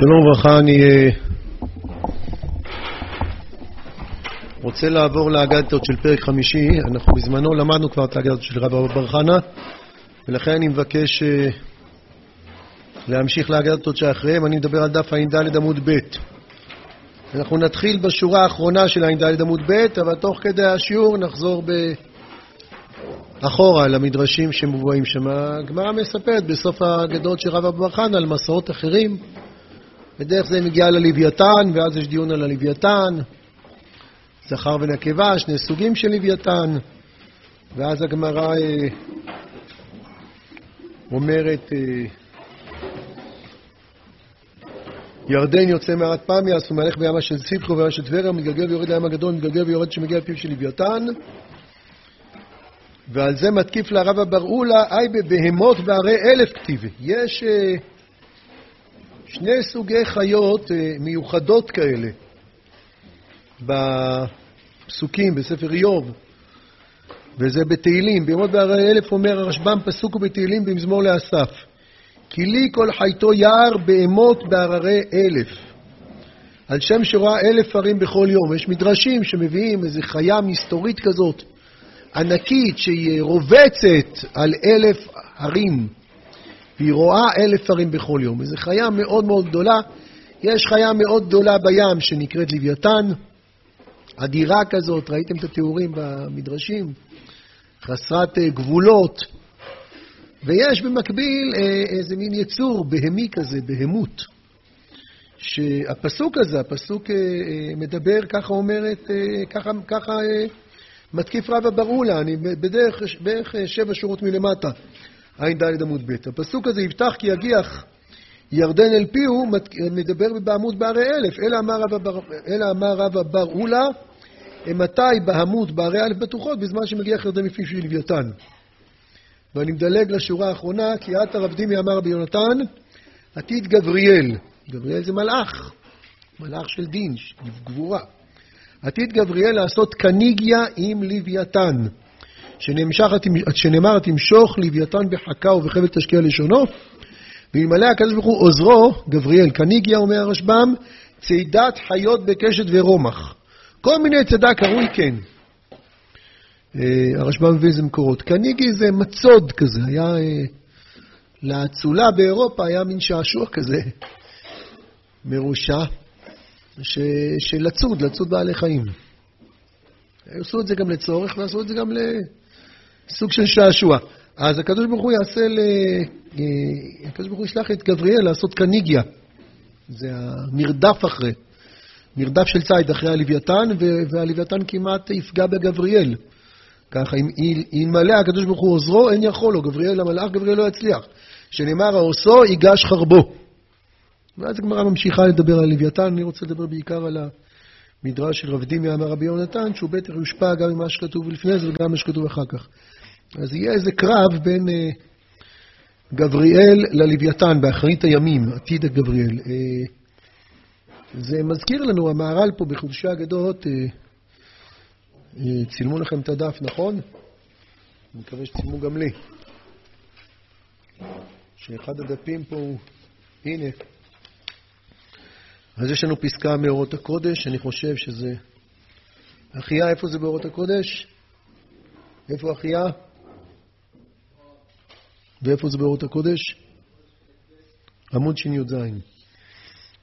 שלום וברכה, אני אה, רוצה לעבור לאגדתות של פרק חמישי. אנחנו בזמנו למדנו כבר את האגדתות של רב בר חנה, ולכן אני מבקש אה, להמשיך לאגדתות שאחריהם. אני מדבר על דף ע"ד עמוד ב'. אנחנו נתחיל בשורה האחרונה של ע"ד עמוד ב', אבל תוך כדי השיעור נחזור ב... אחורה למדרשים שמובאים שם. הגמרא מספרת בסוף האגדות של רב בר חנה על מסעות אחרים. בדרך זה מגיעה ללוויתן, ואז יש דיון על הלוויתן, זכר ונקבה, שני סוגים של לוויתן, ואז הגמרא אה, אומרת, אה, ירדן יוצא מערת פמיאס ומהלך בימה של ציפחו ובימה של טבריה, מתגלגל ויורד לים הגדול, מתגלגל ויורד שמגיע לפיו של לוויתן, ועל זה מתקיף לרב אבראולה, אי בבהמות בערי אלף כתיבי. יש... אה, שני סוגי חיות אה, מיוחדות כאלה בפסוקים, בספר איוב, וזה בתהילים. בימות בערי אלף אומר הרשב"ם, פסוק ובתהילים במזמור לאסף. כי לי כל חייתו יער בהמות בהררי אלף. על שם שרואה אלף ערים בכל יום. יש מדרשים שמביאים איזו חיה מסתורית כזאת, ענקית, שהיא רובצת על אלף הרים. והיא רואה אלף ערים בכל יום. וזו חיה מאוד מאוד גדולה. יש חיה מאוד גדולה בים שנקראת לוויתן, אדירה כזאת, ראיתם את התיאורים במדרשים? חסרת אה, גבולות. ויש במקביל אה, איזה מין יצור בהמי כזה, בהמות. שהפסוק הזה, הפסוק אה, מדבר, ככה אומרת, ככה, ככה מתקיף רבא ברולה, אני בדרך, בערך שבע שורות מלמטה. ע"ד עמוד ב'. הפסוק הזה, יפתח כי יגיח ירדן אל פיהו, מדבר בעמוד בערי אלף. אלא אמר רב אבר אולה, מתי בעמוד בערי אלף בטוחות, בזמן שמגיח ירדן מפיו של לוויתן. ואני מדלג לשורה האחרונה, כי את הרב דימי אמר רבי יונתן, עתיד גבריאל. גבריאל זה מלאך, מלאך של דין, גבורה. עתיד גבריאל לעשות קניגיה עם לוויתן. שנאמר תמשוך לוויתן בחכה ובחבל תשקיע לשונו, ואלמלא הקדוש ברוך הוא עוזרו, גבריאל, כניגיה אומר הרשב"ם, צידת חיות בקשת ורומח. כל מיני צידה קרוי כן. אה, הרשב"ם מביא איזה מקורות. קניגי זה מצוד כזה, היה... אה, לאצולה באירופה היה מין שעשוע כזה, מרושע, ש... של לצוד, לצוד בעלי חיים. עשו את זה גם לצורך ועשו את זה גם ל... סוג של שעשוע. אז הקדוש ברוך הוא יעשה ל... אה, הקדוש ברוך הוא ישלח את גבריאל לעשות קניגיה. זה המרדף אחרי. מרדף של ציד אחרי הלוויתן, והלוויתן כמעט יפגע בגבריאל. ככה, אם אלמלא הקדוש ברוך הוא עוזרו, אין יכול לו. גבריאל המלאך, גבריאל לא יצליח. שנאמר, העושו ייגש חרבו. ואז הגמרא ממשיכה לדבר על לוויתן, אני רוצה לדבר בעיקר על המדרש של רב דימי אמר רבי יונתן, שהוא בטח יושפע גם ממה שכתוב לפני זה וגם מה שכתוב אחר כך. אז יהיה איזה קרב בין אה, גבריאל ללוויתן באחרית הימים, עתיד הגבריאל. אה, זה מזכיר לנו, המהר"ל פה בחודשי אגדות, אה, אה, צילמו לכם את הדף, נכון? אני מקווה שצילמו גם לי. שאחד הדפים פה הוא, הנה. אז יש לנו פסקה מאורות הקודש, אני חושב שזה... אחיה, איפה זה באורות הקודש? איפה אחיה? ואיפה זה באורות הקודש? עמוד שי"ז.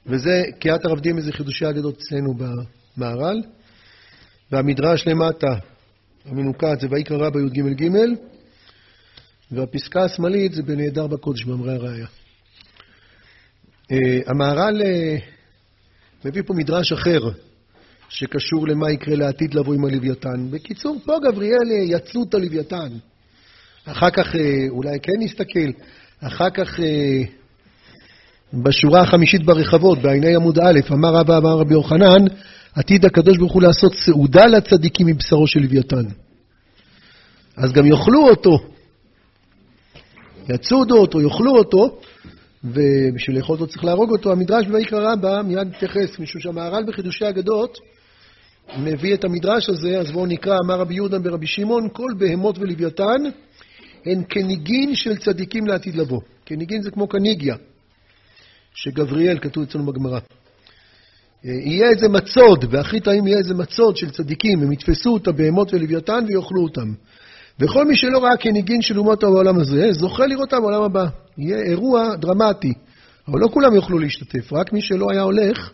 וזה קריאת הרב דימי זה חידושי אגדות אצלנו במהר"ל. והמדרש למטה, המנוקד, זה ויקרא רבה י"ג ג', והפסקה השמאלית זה בנהדר בקודש, מאמרי הראייה. אה, המהר"ל אה, מביא פה מדרש אחר, שקשור למה יקרה לעתיד לבוא עם הלוויתן. בקיצור, פה גבריאל אה, יצלו את הלוויתן. אחר כך אה, אולי כן נסתכל, אחר כך אה, בשורה החמישית ברחבות, בעיני עמוד א', אמר רבא אמר רבי יוחנן, עתיד הקדוש ברוך הוא לעשות סעודה לצדיקים מבשרו של לוויתן. אז גם יאכלו אותו, יצודו אותו, יאכלו אותו, ובשביל לאכול אותו צריך להרוג אותו. המדרש בויקרא רבא מיד מתייחס, משום שהמהר"ל בחידושי אגדות מביא את המדרש הזה, אז בואו נקרא, אמר רבי יהודה ברבי שמעון, כל בהמות ולוויתן הן כניגין של צדיקים לעתיד לבוא. כניגין זה כמו קניגיה, שגבריאל, כתוב אצלנו בגמרא. אה, יהיה איזה מצוד, והכי טעים יהיה איזה מצוד של צדיקים, הם יתפסו את הבהמות ולוויתן ויאכלו אותם. וכל מי שלא ראה כניגין של אומות העולם הזה, זוכה לראות אותם בעולם הבא. יהיה אירוע דרמטי. אבל לא כולם יוכלו להשתתף, רק מי שלא היה הולך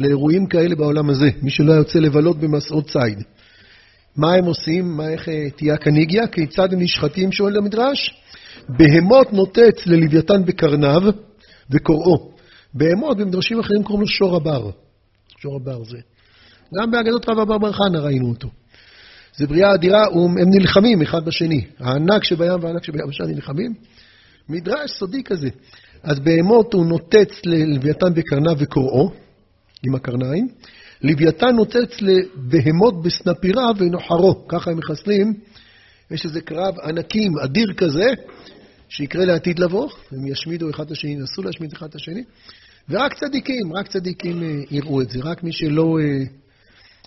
לאירועים כאלה בעולם הזה, מי שלא היה יוצא לבלות במסעות ציד. מה הם עושים? מה, איך אה, תהיה הקניגיה? כיצד הם נשחטים? שואל המדרש. בהמות נוטץ ללוויתן בקרניו וקוראו. בהמות במדרשים אחרים קוראים לו שור הבר. שור הבר זה. גם באגדות רב אבר בר חנה ראינו אותו. זה בריאה אדירה, הם נלחמים אחד בשני. הענק שבים והענק שביבשה נלחמים. מדרש סודי כזה. אז בהמות הוא נוטץ ללוויתן בקרניו וקוראו, עם הקרניים. לוויתן נוטץ לבהמות בסנפירה ונוחרו. ככה הם מחסלים. יש איזה קרב ענקים, אדיר כזה, שיקרה לעתיד לבוא. הם ישמידו אחד את השני, ינסו להשמיד אחד את השני. ורק צדיקים, רק צדיקים אה, יראו את זה. רק מי שלא אה,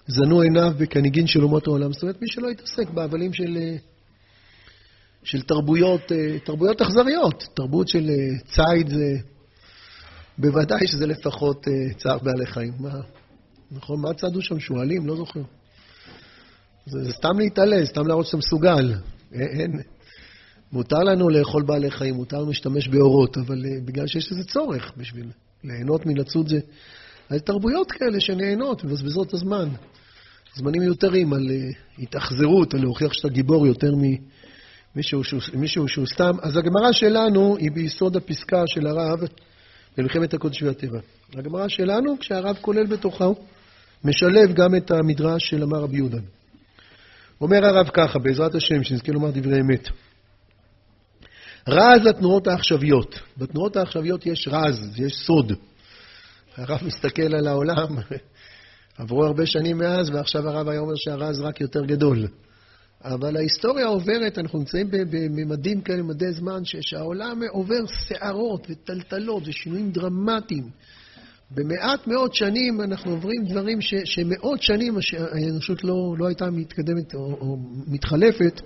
זנו עיניו בכניגין של אומות העולם. זאת אומרת, מי שלא יתעסק בהבלים של... אה, של תרבויות, תרבויות אכזריות. תרבות של ציד זה, בוודאי שזה לפחות צער בעלי חיים. מה, נכון? מה צעדו שם? שועלים? לא זוכר. זה, זה סתם להתעלה, סתם להראות שאתה מסוגל. אין. מותר לנו לאכול בעלי חיים, מותר להשתמש באורות, אבל בגלל שיש איזה צורך בשביל ליהנות מלצוד זה. אז תרבויות כאלה שנהנות, מבזבזות את הזמן. זמנים מיותרים על התאכזרות, על להוכיח שאתה גיבור יותר מ... מישהו שהוא, שהוא סתם. אז הגמרא שלנו היא ביסוד הפסקה של הרב במלחמת הקודש והטבע. הגמרא שלנו, כשהרב כולל בתוכה, משלב גם את המדרש של אמר רבי יהודה. אומר הרב ככה, בעזרת השם, שנזכה לומר דברי אמת. רז לתנועות העכשוויות. בתנועות העכשוויות יש רז, יש סוד. הרב מסתכל על העולם, עברו הרבה שנים מאז, ועכשיו הרב היה אומר שהרז רק יותר גדול. אבל ההיסטוריה עוברת, אנחנו נמצאים בממדים כאלה, ממדי זמן, שהעולם עובר סערות וטלטלות ושינויים דרמטיים. במעט מאוד שנים אנחנו עוברים דברים ש, שמאות שנים האנושות לא, לא הייתה מתקדמת או, או מתחלפת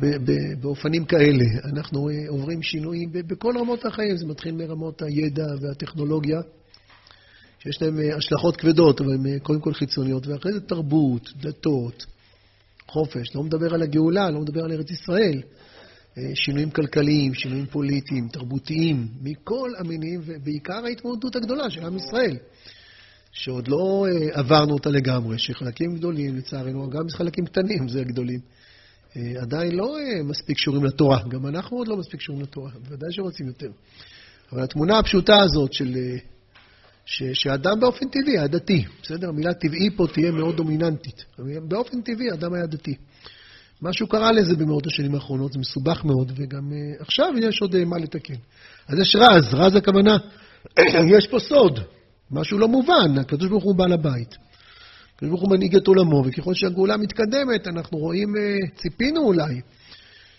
ב, ב, באופנים כאלה. אנחנו אה, עוברים שינויים בכל רמות החיים, זה מתחיל מרמות הידע והטכנולוגיה, שיש להם אה, השלכות כבדות, אבל הן אה, קודם כל חיצוניות, ואחרי זה תרבות, דתות. חופש, לא מדבר על הגאולה, לא מדבר על ארץ ישראל. אה, שינויים כלכליים, שינויים פוליטיים, תרבותיים, מכל המינים, ובעיקר ההתמודדות הגדולה של עם ישראל, שעוד לא אה, עברנו אותה לגמרי, שחלקים גדולים, לצערנו, גם חלקים קטנים זה הגדולים, אה, עדיין לא מספיק קשורים לתורה. גם אנחנו עוד לא מספיק קשורים לתורה, בוודאי שרוצים יותר. אבל התמונה הפשוטה הזאת של ש, שאדם באופן טבעי היה דתי, בסדר? המילה טבעי פה תהיה מאוד דומיננטית. באופן טבעי אדם היה דתי. משהו קרה לזה במאות השנים האחרונות, זה מסובך מאוד, וגם uh, עכשיו יש עוד uh, מה לתקן. אז יש רז, רז הכוונה, יש פה סוד, משהו לא מובן, הקדוש ברוך הוא בעל הבית. הקדוש ברוך הוא מנהיג את עולמו, וככל שהגאולה מתקדמת, אנחנו רואים, uh, ציפינו אולי,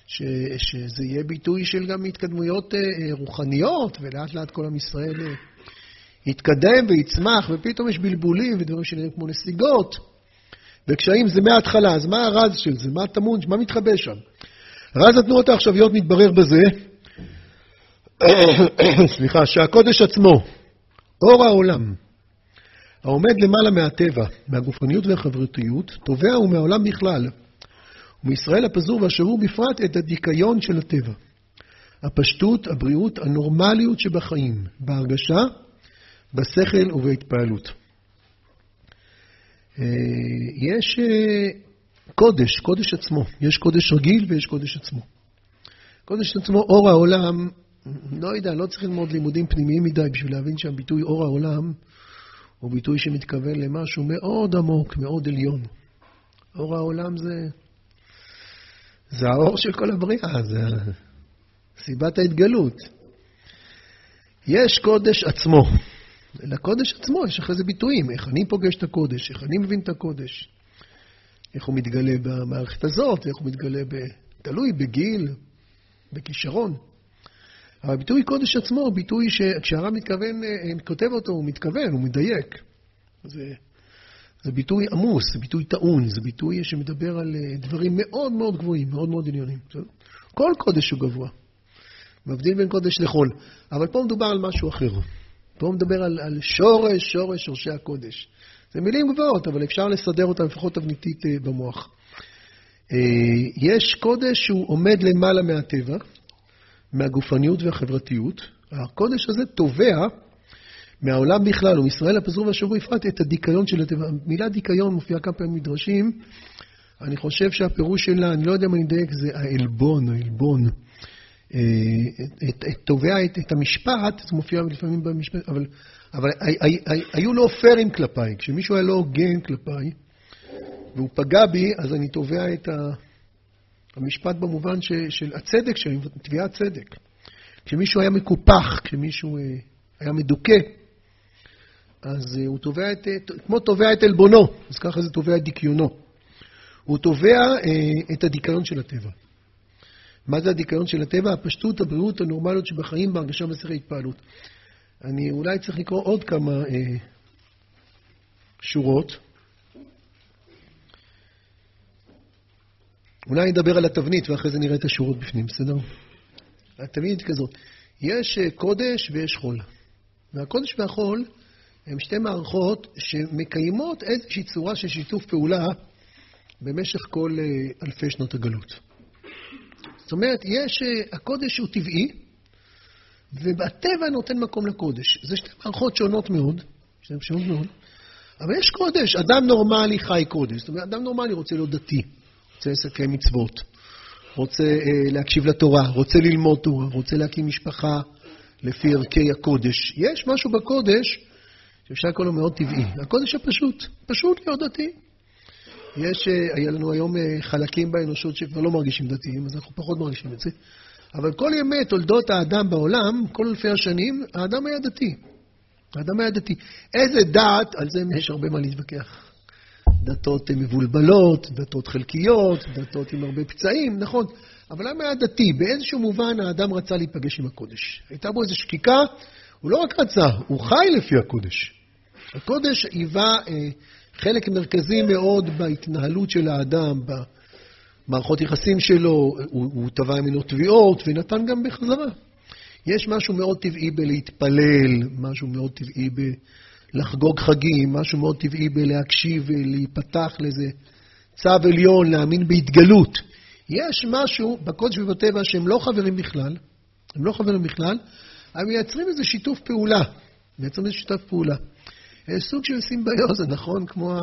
ש, שזה יהיה ביטוי של גם התקדמויות uh, רוחניות, ולאט לאט כל עם ישראל... Uh, יתקדם ויצמח, ופתאום יש בלבולים ודברים שנראים כמו נסיגות, וקשיים זה מההתחלה, אז מה הרז של זה? מה טמון? מה מתחבא שם? רז התנועות העכשוויות מתברר בזה, סליחה, שהקודש עצמו, אור העולם, העומד למעלה מהטבע, מהגופניות והחברתיות, תובע הוא מהעולם בכלל, ומישראל הפזור והשבור בפרט את הדיכיון של הטבע. הפשטות, הבריאות, הנורמליות שבחיים, בהרגשה בשכל ובהתפעלות. אה, יש אה, קודש, קודש עצמו. יש קודש רגיל ויש קודש עצמו. קודש עצמו, אור העולם, לא יודע, לא צריך ללמוד לימודים פנימיים מדי בשביל להבין שהביטוי אור העולם הוא ביטוי שמתכוון למשהו מאוד עמוק, מאוד עליון. אור העולם זה, זה האור של כל הבריאה, זה סיבת ההתגלות. יש קודש עצמו. לקודש עצמו יש אחרי זה ביטויים, איך אני פוגש את הקודש, איך אני מבין את הקודש, איך הוא מתגלה במערכת הזאת, איך הוא מתגלה, ב... תלוי בגיל, בכישרון. אבל ביטוי קודש עצמו הוא ביטוי שכשהרב מתכוון, אה, כותב אותו, הוא מתכוון, הוא מדייק. זה, זה ביטוי עמוס, זה ביטוי טעון, זה ביטוי שמדבר על אה, דברים מאוד מאוד גבוהים, מאוד מאוד עניונים. כל קודש הוא גבוה. מבדיל בין קודש לחול. אבל פה מדובר על משהו אחר. פה מדבר על, על שורש, שורש, שורשי הקודש. זה מילים גבוהות, אבל אפשר לסדר אותן לפחות תבניתית אה, במוח. אה, יש קודש שהוא עומד למעלה מהטבע, מהגופניות והחברתיות. הקודש הזה תובע מהעולם בכלל, ומישראל הפזור והשבוע בפרט, את הדיכאון של הטבע. המילה דיכאון מופיעה כמה פעמים במדרשים. אני חושב שהפירוש שלה, אני לא יודע אם אני אדייק, זה העלבון, העלבון. תובע את, את המשפט, זה מופיע לפעמים במשפט, אבל, אבל היו לו פיירים כלפיי. כשמישהו היה לא הוגן כלפיי, והוא פגע בי, אז אני תובע את המשפט במובן ש, של הצדק שלי, תביעת צדק. כשמישהו היה מקופח, כשמישהו אה, היה מדוכא, אז אה, הוא תובע את, כמו תובע את עלבונו, אז ככה זה תובע את דיכיונו. הוא תובע אה, את הדיכאון של הטבע. מה זה הדיכאון של הטבע? הפשטות, הבריאות, הנורמליות שבחיים בהרגשה מסך ההתפעלות. אני אולי צריך לקרוא עוד כמה אה, שורות. אולי נדבר על התבנית ואחרי זה נראה את השורות בפנים, בסדר? התבנית כזאת, יש אה, קודש ויש חול. והקודש והחול הם שתי מערכות שמקיימות איזושהי צורה של שיתוף פעולה במשך כל אה, אלפי שנות הגלות. זאת אומרת, יש, אה, הקודש הוא טבעי, והטבע נותן מקום לקודש. זה שתי מערכות שונות מאוד, שתי שונות מאוד, אבל יש קודש, אדם נורמלי חי קודש. זאת אומרת, אדם נורמלי רוצה להיות דתי, רוצה לסכם מצוות, רוצה אה, להקשיב לתורה, רוצה ללמוד תורה, רוצה להקים משפחה לפי ערכי הקודש. יש משהו בקודש שאפשר לקרוא לו מאוד טבעי. הקודש הפשוט, פשוט להיות דתי. יש, אה, היה לנו היום אה, חלקים באנושות שכבר לא מרגישים דתיים, אז אנחנו פחות מרגישים את זה. אבל כל ימי תולדות האדם בעולם, כל אלפי השנים, האדם היה דתי. האדם היה דתי. איזה דת, על זה יש הרבה מה להתווכח. דתות מבולבלות, דתות חלקיות, דתות עם הרבה פצעים, נכון. אבל למה היה דתי? באיזשהו מובן האדם רצה להיפגש עם הקודש. הייתה בו איזו שקיקה, הוא לא רק רצה, הוא חי לפי הקודש. הקודש היווה אה, חלק מרכזי מאוד בהתנהלות של האדם, במערכות יחסים שלו, הוא, הוא תבע ממנו תביעות ונתן גם בחזרה. יש משהו מאוד טבעי בלהתפלל, משהו מאוד טבעי בלחגוג חגים, משהו מאוד טבעי בלהקשיב ולהיפתח לאיזה צו עליון, להאמין בהתגלות. יש משהו בקודש ובטבע שהם לא חברים בכלל, הם לא חברים בכלל, אבל מייצרים איזה שיתוף פעולה. מייצרים איזה שיתוף פעולה. סוג של סימביוזה, נכון? כמו ה...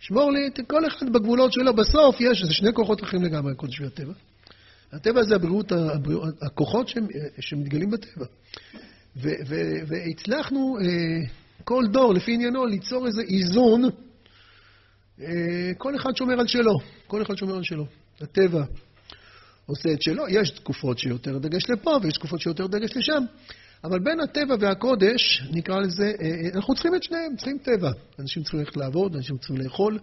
שמור לי את כל אחד בגבולות שלו. בסוף יש, זה שני כוחות אחרים לגמרי, הקודש והטבע. הטבע זה הבריאות, הבריאות הכוחות שהם, שמתגלים בטבע. ו, ו, והצלחנו, אה, כל דור, לפי עניינו, ליצור איזה איזון. אה, כל אחד שומר על שלו. כל אחד שומר על שלו. הטבע עושה את שלו. יש תקופות שיותר דגש לפה, ויש תקופות שיותר דגש לשם. אבל בין הטבע והקודש, נקרא לזה, אה, אה, אנחנו צריכים את שניהם, צריכים טבע. אנשים צריכים ללכת לעבוד, אנשים צריכים לאכול,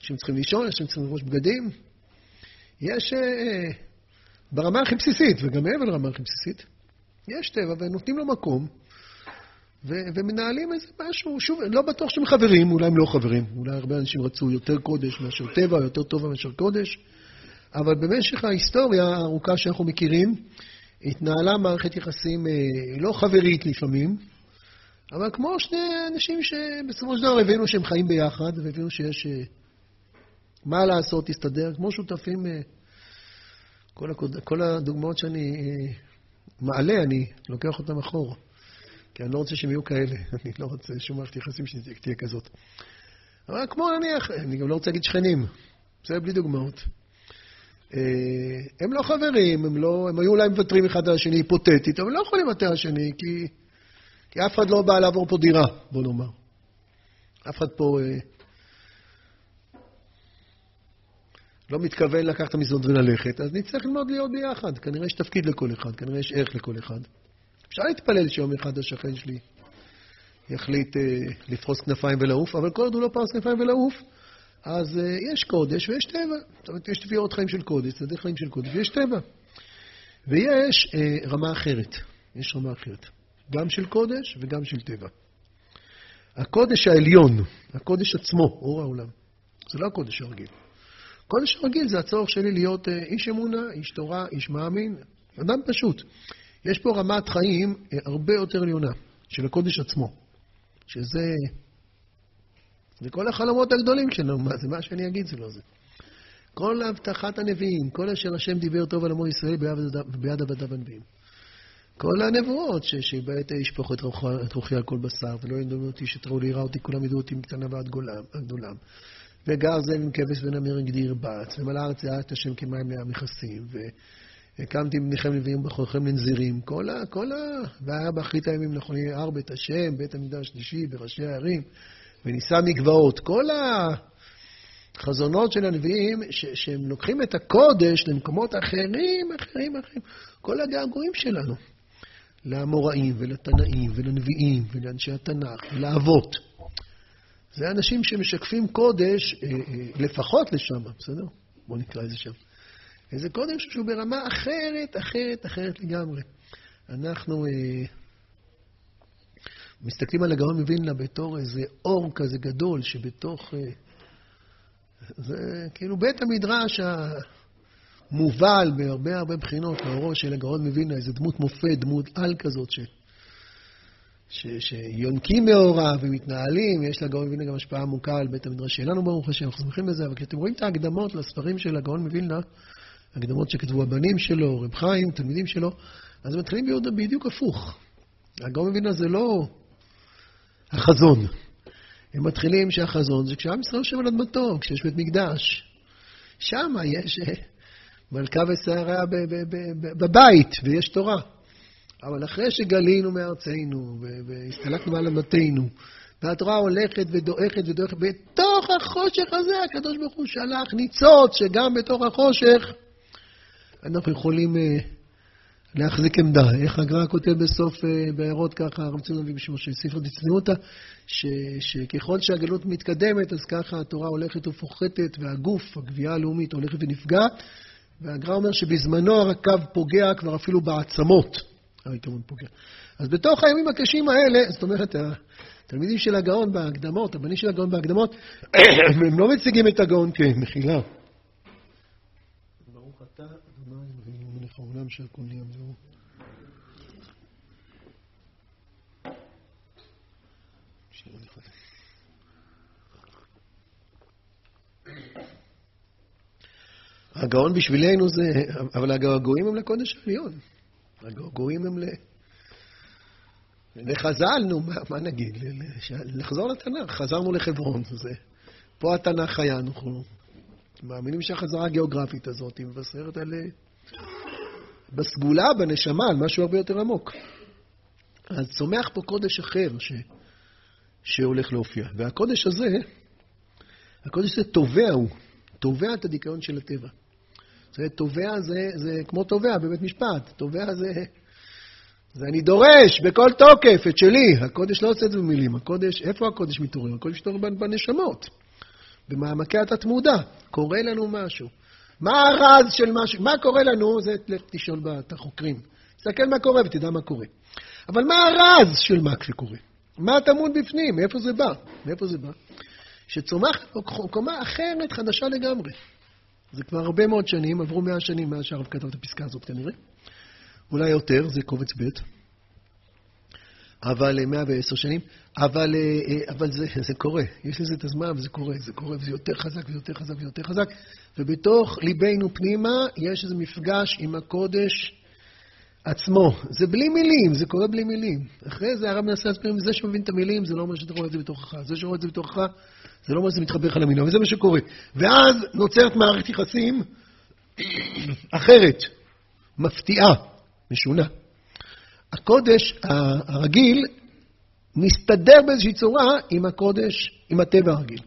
אנשים צריכים לישון, אנשים צריכים לראש בגדים. יש, אה, ברמה הכי בסיסית, וגם מעבר לרמה הכי בסיסית, יש טבע ונותנים לו מקום, ו- ומנהלים איזה משהו, שוב, לא בטוח שהם חברים, אולי הם לא חברים, אולי הרבה אנשים רצו יותר קודש מאשר טבע, יותר טוב מאשר קודש, אבל במשך ההיסטוריה הארוכה שאנחנו מכירים, התנהלה מערכת יחסים אה, לא חברית לפעמים, אבל כמו שני אנשים שבסופו של דבר הבינו שהם חיים ביחד, והבינו שיש אה, מה לעשות, להסתדר, כמו שותפים, אה, כל, הקוד... כל הדוגמאות שאני מעלה, אני לוקח אותן אחורה. כי אני לא רוצה שהם יהיו כאלה, אני לא רוצה שום מערכת יחסים שתהיה כזאת. אבל כמו נניח, אני גם לא רוצה להגיד שכנים, זה בלי דוגמאות. אה, הם לא חברים, הם, לא, הם היו אולי מוותרים אחד על השני היפותטית, אבל לא יכולים לוותר על השני, כי, כי אף אחד לא בא לעבור פה דירה, בוא נאמר. אף אחד פה אה, לא מתכוון לקחת את וללכת, אז נצטרך ללמוד להיות ביחד. כנראה יש תפקיד לכל אחד, כנראה יש ערך לכל אחד. אפשר להתפלל שיום אחד השכן שלי יחליט אה, לפרוס כנפיים ולעוף, אבל כל עוד הוא לא פרס כנפיים ולעוף, אז uh, יש קודש ויש טבע. זאת אומרת, יש תביעות חיים של קודש, צדדי חיים של קודש, ויש טבע. ויש uh, רמה אחרת, יש רמה אחרת, גם של קודש וגם של טבע. הקודש העליון, הקודש עצמו, אור העולם, זה לא הקודש הרגיל. קודש הרגיל זה הצורך שלי להיות uh, איש אמונה, איש תורה, איש מאמין, אדם פשוט. יש פה רמת חיים אה, הרבה יותר עליונה, של הקודש עצמו, שזה... זה כל החלומות הגדולים שלנו, מה זה? מה שאני אגיד זה לא זה. כל הבטחת הנביאים, כל אשר השם דיבר טוב על עמו ישראל ביד עבדיו הנביאים. כל הנבואות, שבעת ישפוך את רוחי על כל בשר, ולא ינדונו אותי שתראו ליראה אותי, כולם ידעו אותי מקטנה ועד גדולם. וגר זאב עם כבש ונמיר גדיר בת, ומלא הארץ את השם כמים מכסים, והקמתי בניכם לוויים ובחורכם לנזירים. כל ה... כל ה... והיה באחרית הימים נכוני הר בית השם, בית המקדש השלישי, בראשי הערים, ונישא מגבעות. כל החזונות של הנביאים, ש... שהם לוקחים את הקודש למקומות אחרים, אחרים, אחרים. כל הגעגועים שלנו. לאמוראים ולתנאים ולנביאים ולאנשי התנ"ך ולאבות. זה אנשים שמשקפים קודש, אה, אה, לפחות לשם, בסדר? בואו נקרא את זה שם. איזה קודש שהוא ברמה אחרת, אחרת, אחרת לגמרי. אנחנו אה, מסתכלים על הגאון מווילנה בתור איזה אור כזה גדול שבתוך... אה, זה כאילו בית המדרש המובל בהרבה הרבה בחינות לאורו של הגאון מווילנה, איזה דמות מופת, דמות על כזאת ש... ש, שיונקים מאורה ומתנהלים, יש לגאון מווילנה גם השפעה עמוקה על בית המדרש שלנו, ברוך השם, אנחנו שמחים בזה, אבל כשאתם רואים את ההקדמות לספרים של הגאון מווילנה, הקדמות שכתבו הבנים שלו, רב חיים, תלמידים שלו, אז הם מתחילים בדיוק הפוך. הגאון מווילנה זה לא החזון. הם מתחילים שהחזון זה כשעם ישראל יושב על אדמתו, כשיש בית מקדש. שם יש אה, מלכה ושערה בבית, ויש תורה. אבל אחרי שגלינו מארצנו והסתלקנו מעל אמתנו, והתורה הולכת ודועכת ודועכת, בתוך החושך הזה הקדוש ברוך הוא שלח ניצוץ, שגם בתוך החושך אנחנו יכולים uh, להחזיק עמדה. איך הגר"א כותב בסוף, uh, בהערות ככה, הרב ציון אבי בשמו של ספר דצניותא, שככל שהגלות מתקדמת, אז ככה התורה הולכת ופוחתת, והגוף, הגבייה הלאומית, הולכת ונפגע. והגר"א אומר שבזמנו הרקב פוגע כבר אפילו בעצמות. העיקרון פוגע. אז בתוך הימים הקשים האלה, זאת אומרת, התלמידים של הגאון בהקדמות, הבנים של הגאון בהקדמות, הם לא מציגים את הגאון כמחילה. ברוך אתה, אדוני, העולם של ים זהו. הגאון בשבילנו זה, אבל הגעגועים הם לקודש העליון. הגעגועים הם ל... לחז"ל, נו, מה, מה נגיד? לחזור לתנ"ך. חזרנו לחברון, זה... פה התנ"ך היה, אנחנו מאמינים שהחזרה הגיאוגרפית הזאת מבשרת על... בסגולה, בנשמה, על משהו הרבה יותר עמוק. אז צומח פה קודש אחר ש... שהולך להופיע. והקודש הזה, הקודש הזה תובע הוא, תובע את הדיכאון של הטבע. זה תובע זה, זה כמו תובע בבית משפט. תובע זה, זה אני דורש בכל תוקף את שלי. הקודש לא עושה את זה במילים. הקודש, איפה הקודש מתעורר? הקודש מתעורר בנשמות, במעמקי התת-מודע. קורה לנו משהו. מה הרז של משהו? מה קורה לנו? זה לך תשאול את החוקרים. תסתכל מה קורה ותדע מה קורה. אבל מה הרז של מה שקורה? מה טמון בפנים? מאיפה זה בא? מאיפה זה בא? שצומחת קומה אחרת, חדשה לגמרי. זה כבר הרבה מאוד שנים, עברו מאה שנים מאז שהרב כתב את הפסקה הזאת כנראה. אולי יותר, זה קובץ ב', אבל מאה ועשר שנים, אבל, אה, אה, אבל זה, זה קורה, יש לזה את הזמן וזה קורה, זה קורה וזה יותר חזק וזה יותר חזק ויותר חזק, ובתוך ליבנו פנימה יש איזה מפגש עם הקודש עצמו. זה בלי מילים, זה קורה בלי מילים. אחרי זה הרב מנסה להסביר, זה שמבין את המילים, זה לא אומר שאתה רואה את זה בתוכך. זה שרואה את זה בתוכך, זה לא אומר שזה מתחבר לך למילה, וזה מה שקורה. ואז נוצרת מערכת יחסים אחרת, מפתיעה, משונה. הקודש הרגיל מסתדר באיזושהי צורה עם הקודש, עם הטבע הרגיל.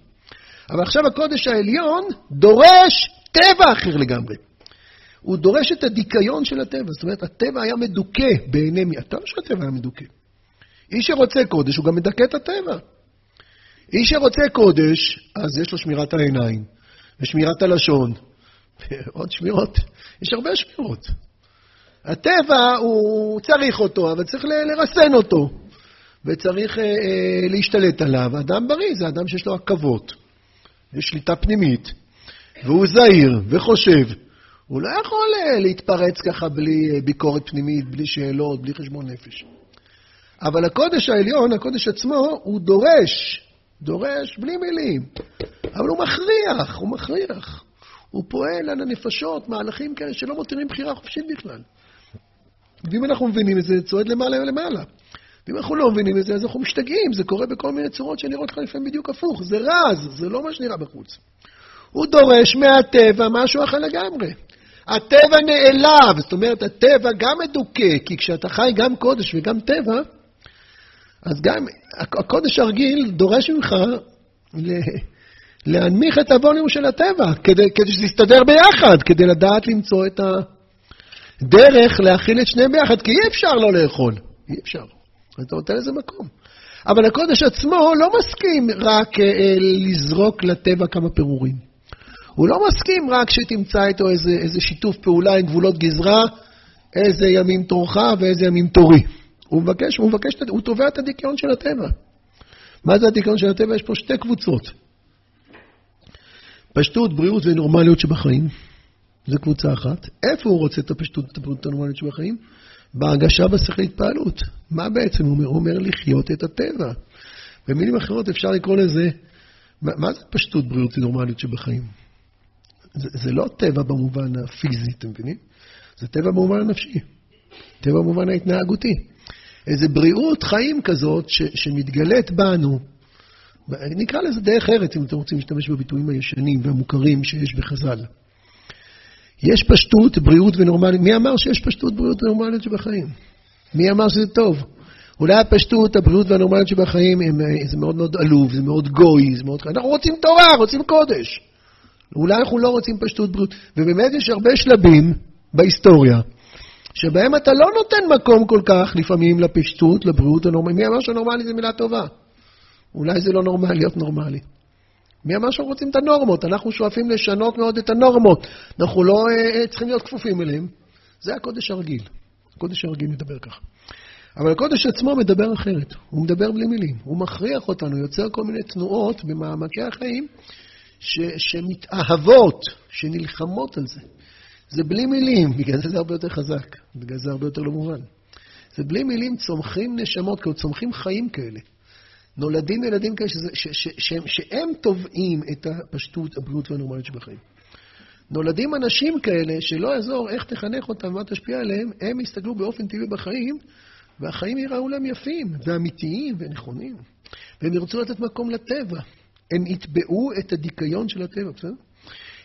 אבל עכשיו הקודש העליון דורש טבע אחר לגמרי. הוא דורש את הדיכאון של הטבע. זאת אומרת, הטבע היה מדוכא בעיני מי? אתה לא שהטבע היה מדוכא. איש שרוצה קודש, הוא גם מדכא את הטבע. איש שרוצה קודש, אז יש לו שמירת העיניים, ושמירת הלשון, ועוד שמירות. יש הרבה שמירות. הטבע, הוא צריך אותו, אבל צריך לרסן אותו, וצריך אה, אה, להשתלט עליו. אדם בריא זה אדם שיש לו עכבות, יש שליטה פנימית, והוא זהיר וחושב. הוא לא יכול אה, להתפרץ ככה בלי אה, ביקורת פנימית, בלי שאלות, בלי חשבון נפש. אבל הקודש העליון, הקודש עצמו, הוא דורש, דורש בלי מילים, אבל הוא מכריח, הוא מכריח. הוא פועל על הנפשות, מהלכים כאלה שלא מותירים בחירה חופשית בכלל. ואם אנחנו מבינים את זה, זה צועד למעלה ולמעלה. ואם אנחנו לא מבינים את זה, אז אנחנו משתגעים, זה קורה בכל מיני צורות שנראות לך לפעמים בדיוק הפוך. זה רז, זה לא מה שנראה בחוץ. הוא דורש מהטבע משהו אחר לגמרי. הטבע נעלב, זאת אומרת, הטבע גם מדוכא, כי כשאתה חי גם קודש וגם טבע, אז גם הקודש הרגיל דורש ממך להנמיך את הווליום של הטבע, כדי, כדי שזה יסתדר ביחד, כדי לדעת למצוא את הדרך להכיל את שניהם ביחד, כי אי אפשר לא לאכול, אי אפשר. אתה נותן לזה מקום. אבל הקודש עצמו לא מסכים רק אה, לזרוק לטבע כמה פירורים. הוא לא מסכים רק שתמצא איתו איזה, איזה שיתוף פעולה עם גבולות גזרה, איזה ימים תורך ואיזה ימים תורי. הוא מבקש, הוא מבקש, הוא תובע את הדיכאון של הטבע. מה זה הדיכאון של הטבע? יש פה שתי קבוצות. פשטות, בריאות ונורמליות שבחיים, זו קבוצה אחת. איפה הוא רוצה את הפשטות, את הבריאות, הנורמליות שבחיים? בהרגשה בשכל התפעלות. מה בעצם הוא אומר? הוא אומר לחיות את הטבע. במילים אחרות אפשר לקרוא לזה, מה זה פשטות, בריאות ונורמליות שבחיים? זה, זה לא טבע במובן הפיזי, אתם מבינים? זה טבע במובן הנפשי, טבע במובן ההתנהגותי. איזה בריאות חיים כזאת ש, שמתגלית בנו, נקרא לזה דרך ארץ, אם אתם רוצים להשתמש בביטויים הישנים והמוכרים שיש בחז"ל. יש פשטות, בריאות ונורמליות. מי אמר שיש פשטות, בריאות ונורמליות שבחיים? מי אמר שזה טוב? אולי הפשטות, הבריאות והנורמליות שבחיים, הם, זה מאוד מאוד עלוב, זה מאוד גוי, זה מאוד... אנחנו רוצים תורה, רוצים קודש. אולי אנחנו לא רוצים פשטות בריאות. ובאמת יש הרבה שלבים בהיסטוריה, שבהם אתה לא נותן מקום כל כך לפעמים לפשטות, לבריאות הנורמלית. מי אמר שנורמלי זה מילה טובה? אולי זה לא נורמלי להיות נורמלי. מי אמר שאנחנו רוצים את הנורמות? אנחנו שואפים לשנות מאוד את הנורמות. אנחנו לא אה, אה צריכים להיות כפופים אליהם. זה הקודש הרגיל. הקודש הרגיל מדבר ככה. אבל הקודש עצמו מדבר אחרת. הוא מדבר בלי מילים. הוא מכריח אותנו, יוצר כל מיני תנועות במעמקי החיים ש, שמתאהבות, שנלחמות על זה. זה בלי מילים, בגלל זה זה הרבה יותר חזק, בגלל זה הרבה יותר לא מובן. זה בלי מילים צומחים נשמות, כאילו צומחים חיים כאלה. נולדים ילדים כאלה שזה, ש, ש, ש, שהם תובעים את הפשטות, הבריאות והנורמליות שבחיים. נולדים אנשים כאלה שלא יעזור איך תחנך אותם ומה תשפיע עליהם, הם יסתכלו באופן טבעי בחיים, והחיים ייראו להם יפים, ואמיתיים ונכונים. והם ירצו לתת מקום לטבע. הם יתבעו את הדיכאון של הטבע, בסדר?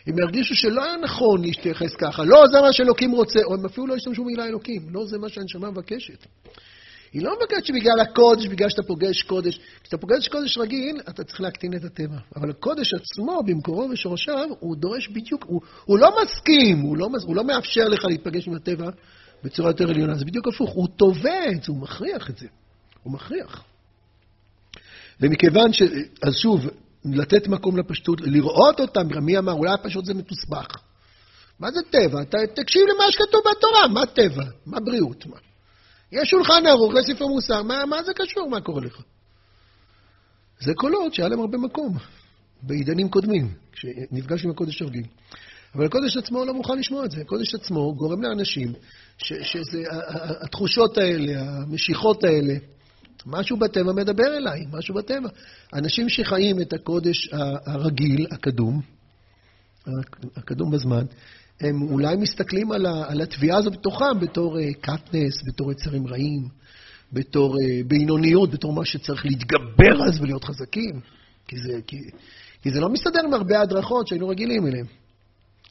הם ירגישו שלא היה נכון להתייחס ככה, לא זה מה שאלוקים רוצה, או הם אפילו לא ישתמשו במילה אלוקים, לא זה מה שהנשמה מבקשת. היא לא מבקשת שבגלל הקודש, בגלל שאתה פוגש קודש. כשאתה פוגש קודש רגיל, אתה צריך להקטין את הטבע. אבל הקודש עצמו, במקורו ושורשיו, הוא דורש בדיוק, הוא, הוא לא מסכים, הוא לא, הוא לא מאפשר לך להיפגש עם הטבע בצורה יותר עליונה. זה בדיוק הפוך, הוא תובע את זה, הוא מכריח את זה. הוא מכריח. ומכיוון ש... אז שוב, לתת מקום לפשטות, לראות אותם, מי אמר, אולי הפשוט זה מתוסבך. מה זה טבע? ת, תקשיב למה שכתוב בתורה, מה טבע? מה בריאות? מה? יש שולחן ערוך, יש ספר מוסר, מה, מה זה קשור? מה קורה לך? זה קולות שהיה להם הרבה מקום בעידנים קודמים, כשנפגש עם הקודש הרגיל. אבל הקודש עצמו לא מוכן לשמוע את זה. הקודש עצמו גורם לאנשים ש, שזה, התחושות האלה, המשיכות האלה, משהו בטבע מדבר אליי, משהו בטבע. אנשים שחיים את הקודש הרגיל, הקדום, הקדום בזמן, הם אולי מסתכלים על, ה, על התביעה הזו בתוכם בתור uh, קטנס, בתור יצרים רעים, בתור uh, בינוניות, בתור מה שצריך להתגבר אז ולהיות חזקים, כי זה, כי, כי זה לא מסתדר עם הרבה הדרכות שהיינו רגילים אליהן.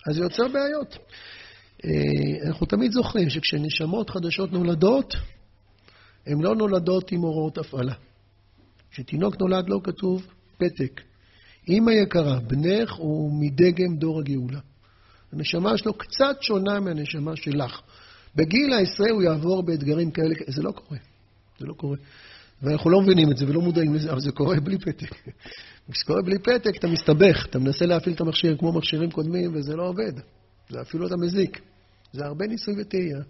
אז זה יוצר בעיות. Uh, אנחנו תמיד זוכרים שכשנשמות חדשות נולדות, הן לא נולדות עם הוראות הפעלה. כשתינוק נולד לא כתוב פתק. אמא יקרה, בנך הוא מדגם דור הגאולה. הנשמה שלו קצת שונה מהנשמה שלך. בגיל העשרה הוא יעבור באתגרים כאלה, זה לא קורה. זה לא קורה. ואנחנו לא מבינים את זה ולא מודעים לזה, אבל זה קורה בלי פתק. כשזה קורה בלי פתק, אתה מסתבך, אתה מנסה להפעיל את המכשיר כמו מכשירים קודמים, וזה לא עובד. זה אפילו אתה מזיק. זה הרבה ניסוי וטעייה.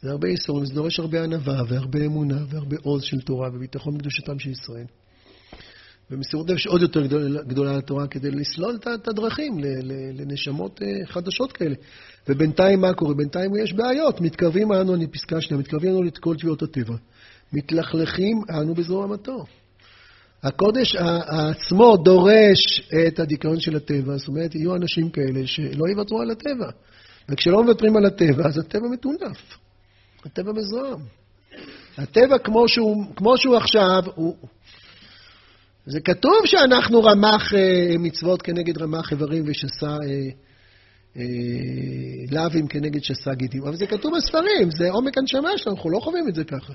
זה הרבה איסורים, זה דורש הרבה ענווה והרבה אמונה והרבה עוז של תורה וביטחון בקדושתם של ישראל. ומסירות נפש עוד יותר גדולה, לתורה כדי לסלול את הדרכים לנשמות אה, חדשות כאלה. ובינתיים מה קורה? בינתיים יש בעיות. מתקרבים אנו, אני פסקה שנייה, מתקרבים אנו לכל תביעות הטבע. מתלכלכים אנו בזרוע המטור. הקודש עצמו דורש את הדיכאון של הטבע, זאת אומרת, יהיו אנשים כאלה שלא יוותרו על הטבע. וכשלא מוותרים על הטבע, אז הטבע מטונף. הטבע מזוהם. הטבע כמו שהוא, כמו שהוא עכשיו, הוא... זה כתוב שאנחנו רמ"ח אה, מצוות כנגד רמ"ח איברים ושסה אה, אה, לאווים כנגד שסה גידים. אבל זה כתוב בספרים, זה עומק הנשמה שלנו, אנחנו לא חווים את זה ככה.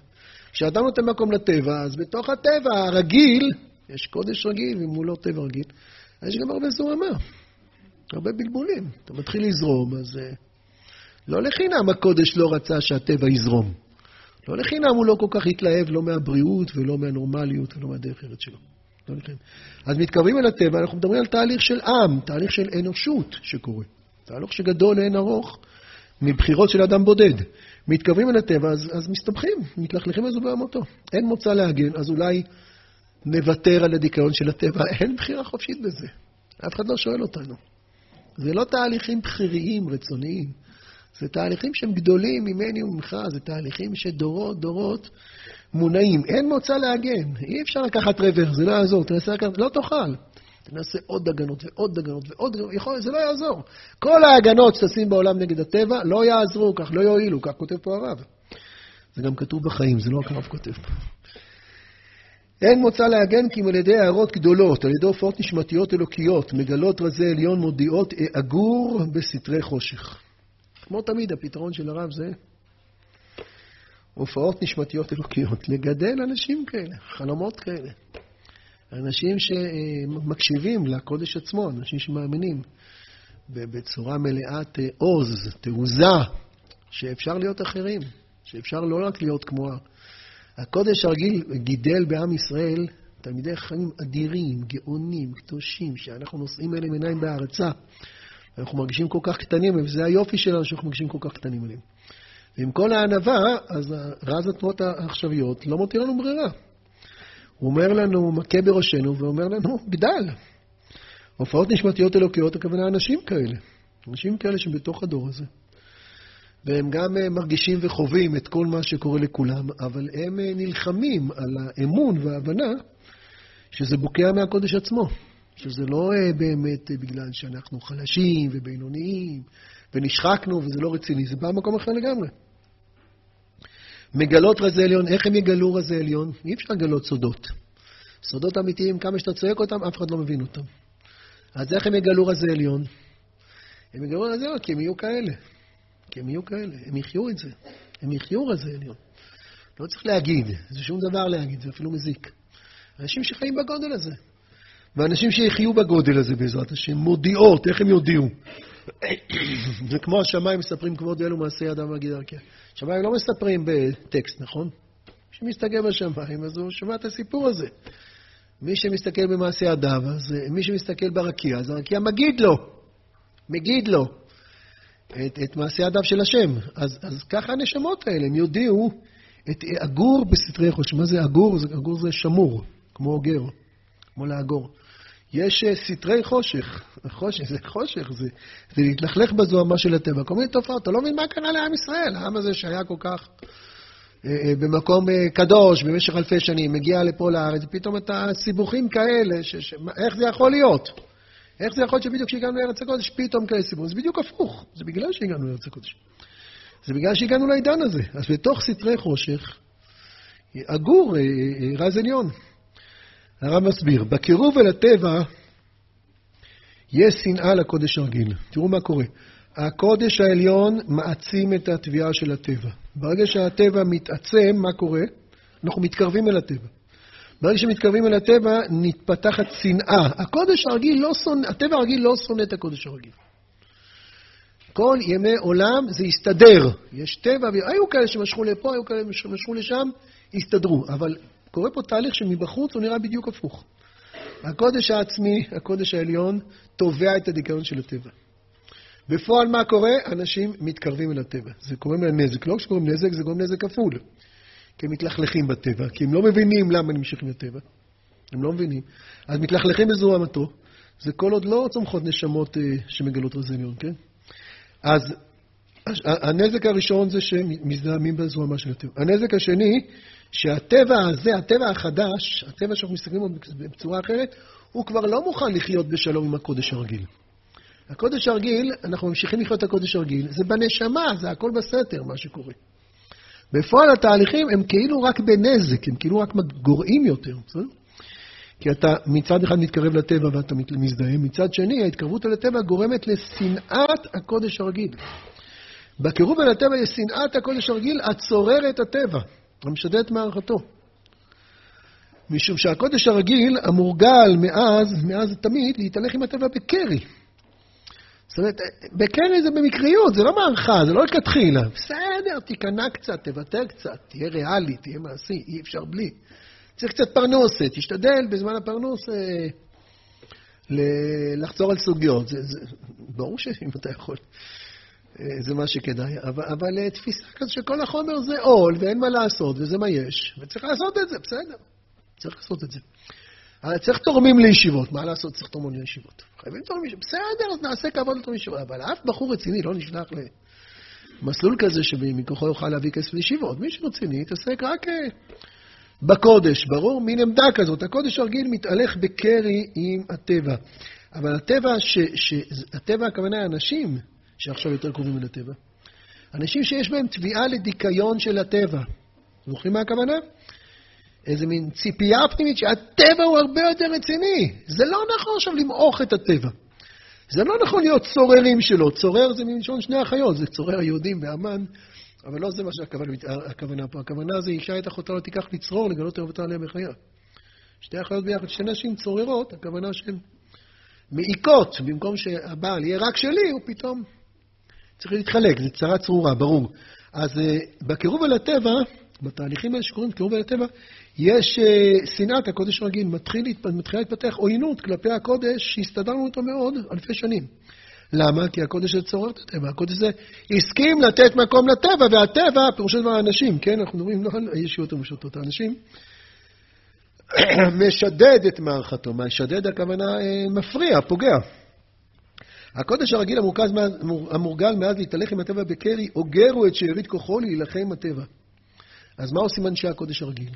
כשאדם נותן מקום לטבע, אז בתוך הטבע הרגיל, יש קודש רגיל, הוא לא טבע רגיל, יש גם הרבה זוהמה, הרבה בלבולים. אתה מתחיל לזרום, אז לא לחינם הקודש לא רצה שהטבע יזרום. לא לחינם הוא לא כל כך התלהב, לא מהבריאות ולא מהנורמליות ולא מהדרך ארץ שלו. לא. אז מתקרבים אל הטבע, אנחנו מדברים על תהליך של עם, תהליך של אנושות שקורה. תהליך שגדול לאין ארוך מבחירות של אדם בודד. מתקרבים אל הטבע, אז, אז מסתבכים, מתלכלכים על בעמותו. אין מוצא להגן, אז אולי נוותר על הדיכאון של הטבע. אין בחירה חופשית בזה. אף אחד לא שואל אותנו. זה לא תהליכים בכיריים, רצוניים. זה תהליכים שהם גדולים ממני וממך, זה תהליכים שדורות, דורות מונעים. אין מוצא להגן. אי אפשר לקחת רוור, זה לא יעזור. תנסה לקחת, לא תאכל. תנסה עוד הגנות ועוד הגנות ועוד הגנות, יכול, זה לא יעזור. כל ההגנות שתשים בעולם נגד הטבע לא יעזרו, כך לא יועילו, כך כותב פה הרב. זה גם כתוב בחיים, זה לא רק הרב כותב. אין מוצא להגן כי אם על ידי הערות גדולות, על ידי הופעות נשמתיות אלוקיות, מגלות רזי עליון מודיעות אגור בסתרי חושך. כמו תמיד, הפתרון של הרב זה הופעות נשמתיות אלוקיות, לגדל אנשים כאלה, חלומות כאלה. אנשים שמקשיבים לקודש עצמו, אנשים שמאמינים בצורה מלאת אה, עוז, תעוזה, שאפשר להיות אחרים, שאפשר לא רק להיות כמו... הקודש הרגיל גידל בעם ישראל תלמידי חיים אדירים, גאונים, קדושים, שאנחנו נושאים אליהם עיניים בהערצה. אנחנו מרגישים כל כך קטנים, וזה היופי שלנו שאנחנו מרגישים כל כך קטנים עליהם. ועם כל הענווה, אז רז התנועות העכשוויות לא מותיר לנו ברירה. הוא אומר לנו, מכה בראשנו ואומר לנו, גדל. הופעות נשמתיות אלוקיות, הכוונה אנשים כאלה. אנשים כאלה שבתוך הדור הזה. והם גם אה, מרגישים וחווים את כל מה שקורה לכולם, אבל הם אה, נלחמים על האמון וההבנה שזה בוקע מהקודש עצמו. שזה לא אה, באמת בגלל שאנחנו חלשים ובינוניים ונשחקנו וזה לא רציני, זה בא ממקום אחר לגמרי. מגלות רזי עליון, איך הם יגלו רזי עליון? אי אפשר לגלות סודות. סודות אמיתיים, כמה שאתה צועק אותם, אף אחד לא מבין אותם. אז איך הם יגלו רזי עליון? הם יגלו רזי עליון כי הם יהיו כאלה. כי הם יהיו כאלה, הם יחיו את זה. הם יחיו רזי עליון. לא צריך להגיד, זה שום דבר להגיד, זה אפילו מזיק. אנשים שחיים בגודל הזה. ואנשים שיחיו בגודל הזה בעזרת השם, מודיעות, איך הם יודיעו? זה כמו השמיים מספרים כבוד אלו מעשי אדם מגיד דרכיה. שמיים לא מספרים בטקסט, נכון? מי שמסתכל בשמיים, אז הוא שומע את הסיפור הזה. מי שמסתכל במעשי אדם, אז מי שמסתכל ברקיע, אז הרקיע מגיד לו, מגיד לו את, את מעשי אדם של השם. אז, אז ככה הנשמות האלה, הם יודיעו את אגור בסתרי חוש. מה זה אגור? אגור זה שמור, כמו אוגר, כמו לאגור. יש אה, סתרי חושך. חושך, זה חושך, זה, זה להתלכלך בזוהמה של הטבע. כל מיני תופעות. אתה לא מבין מה קרה לעם ישראל, העם הזה שהיה כל כך אה, אה, במקום קדוש במשך אלפי שנים, מגיע לפה לארץ, ופתאום אתה סיבוכים כאלה, ש, ש, איך זה יכול להיות? איך זה יכול להיות שבדיוק כשהגענו לארץ הקודש, פתאום כאלה סיבוכים? זה בדיוק הפוך, זה בגלל שהגענו לארץ הקודש. זה בגלל שהגענו לעידן הזה. אז בתוך סתרי חושך, אגור רז עליון. הרב מסביר, בקירוב אל הטבע יש שנאה לקודש הרגיל. תראו מה קורה. הקודש העליון מעצים את התביעה של הטבע. ברגע שהטבע מתעצם, מה קורה? אנחנו מתקרבים אל הטבע. ברגע שמתקרבים אל הטבע, נתפתחת שנאה. הקודש הרגיל לא שונא, הטבע הרגיל לא שונא את הקודש הרגיל. כל ימי עולם זה הסתדר. יש טבע, היו כאלה שמשכו לפה, היו כאלה שמשכו לשם, הסתדרו. אבל קורה פה תהליך שמבחוץ הוא נראה בדיוק הפוך. הקודש העצמי, הקודש העליון, תובע את הדיכאון של הטבע. בפועל מה קורה? אנשים מתקרבים אל הטבע. זה קוראים להם נזק. לא כשקוראים נזק, זה גורם נזק כפול. כי הם מתלכלכים בטבע, כי הם לא מבינים למה נמשכים לטבע. הם לא מבינים. אז מתלכלכים בזוהמתו. זה כל עוד לא צומחות נשמות אה, שמגלות רזניון, כן? אז הנזק הראשון זה שמזדהמים בזוהמה של הטבע. הנזק השני, שהטבע הזה, הטבע החדש, הטבע שאנחנו מסתכלים עליו בצורה אחרת, הוא כבר לא מוכן לחיות בשלום עם הקודש הרגיל. הקודש הרגיל, אנחנו ממשיכים לחיות את הקודש הרגיל, זה בנשמה, זה הכל בסתר, מה שקורה. בפועל התהליכים הם כאילו רק בנזק, הם כאילו רק גורעים יותר, בסדר? כי אתה מצד אחד מתקרב לטבע ואתה מזדהה, מצד שני ההתקרבות אל הטבע גורמת לשנאת הקודש הרגיל. בקירוב אל הטבע יש שנאת הקודש הרגיל הצורר את הטבע, המשדד את מערכתו. משום שהקודש הרגיל המורגל מאז, מאז תמיד, להתהלך עם הטבע בקרי. זאת אומרת, בקרי זה במקריות, זה לא מערכה, זה לא לכתחילה. בסדר, תיכנע קצת, תוותר קצת, תהיה ריאלי, תהיה מעשי, אי אפשר בלי. צריך קצת פרנוסה, תשתדל בזמן הפרנוס אה, לחזור על סוגיות. זה, זה, ברור שאם אתה יכול, זה מה שכדאי. אבל, אבל אה, תפיסה כזאת שכל החומר זה עול, ואין מה לעשות, וזה מה יש, וצריך לעשות את זה, בסדר. צריך לעשות את זה. אבל צריך תורמים לישיבות, מה לעשות? צריך תורמים לישיבות. חייבים תורמים לישיבות. בסדר, אז נעשה כבוד לתורמים לישיבות. אבל אף בחור רציני לא נשלח למסלול כזה שמכוחו יוכל להביא כסף לישיבות. מי שרציני יתעסק רק בקודש, ברור? מין עמדה כזאת. הקודש הרגיל מתהלך בקרי עם הטבע. אבל הטבע, ש, ש, הטבע הכוונה אנשים שעכשיו יותר קרובים אל הטבע. אנשים שיש בהם תביעה לדיכיון של הטבע. זוכרים מה הכוונה? איזה מין ציפייה פנימית שהטבע הוא הרבה יותר רציני. זה לא נכון עכשיו למעוך את הטבע. זה לא נכון להיות צוררים שלו. צורר זה מלשון שני החיות, זה צורר היהודים והמן אבל לא זה מה שהכוונה פה. הכוונה זה אישה את אחותה לא תיקח לצרור, לגלות אהובתה עליה בחיה. שתי אחיות ביחד, שתי נשים צוררות, הכוונה שהן מעיקות, במקום שהבעל יהיה רק שלי, הוא פתאום צריך להתחלק, זה צרה צרורה, ברור. אז אה, בקירוב אל הטבע, בתהליכים האלה שקוראים קירוב אל הטבע, יש uh, שנאת הקודש רגיל, מתחיל, מתחילה להתפתח עוינות כלפי הקודש שהסתדרנו איתו מאוד אלפי שנים. למה? כי הקודש הזה צורר את הטבע. הקודש הזה הסכים לתת מקום לטבע, והטבע, פירושו דבר האנשים, כן? אנחנו מדברים לא על הישויות המשוטות, האנשים. משדד את מערכתו. משדד הכוונה אה, מפריע, פוגע. הקודש הרגיל המורכז, המורגל מאז להתהלך עם הטבע בקרי, אוגרו את שארית כוחו להילחם הטבע. אז מה עושים אנשי הקודש הרגיל?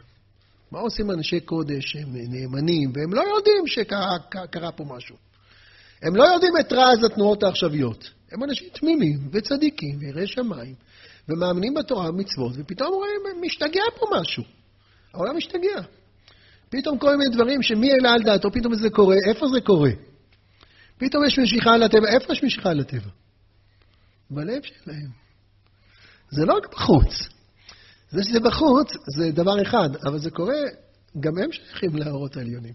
מה עושים אנשי קודש שהם נאמנים, והם לא יודעים שקרה פה משהו? הם לא יודעים את רז התנועות העכשוויות. הם אנשים תמימים וצדיקים ויראי שמיים, ומאמינים בתורה ומצוות, ופתאום רואים, משתגע פה משהו. העולם משתגע. פתאום כל מיני דברים שמי העלה על דעתו, פתאום זה קורה, איפה זה קורה? פתאום יש משיכה לטבע, איפה יש משיכה לטבע? בלב שלהם. זה לא רק בחוץ. זה שזה בחוץ זה דבר אחד, אבל זה קורה, גם הם שייכים לאורות העליונים.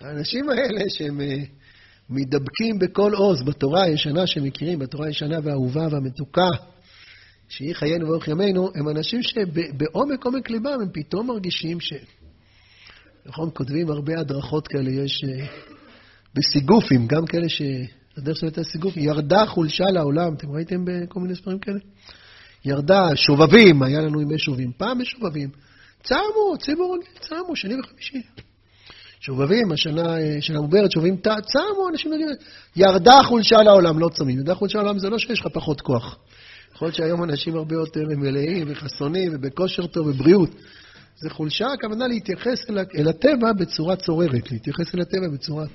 האנשים האלה שהם אה, מתדבקים בכל עוז בתורה הישנה שמכירים, בתורה הישנה והאהובה והמתוקה, שהיא חיינו ואורך ימינו, הם אנשים שבעומק עומק ליבם הם פתאום מרגישים ש... נכון, כותבים הרבה הדרכות כאלה, יש אה, בסיגופים, גם כאלה ש... הדרך שלהם הייתה סיגוף, ירדה חולשה לעולם, אתם ראיתם בכל מיני ספרים כאלה? ירדה, שובבים, היה לנו ימי שובים, פעם בשובבים. צמו, ציבור רגיל, צמו, שני וחמישי. שובבים, השנה של המוברת, שובבים, צמו, אנשים יודעים, ירדה חולשה לעולם, לא צמים. ירדה חולשה לעולם זה לא שיש לך פחות כוח. יכול להיות שהיום אנשים הרבה יותר מלאים וחסונים ובכושר טוב ובריאות. זה חולשה, הכוונה להתייחס אל, אל הטבע בצורה צוררת, להתייחס אל הטבע בצורה...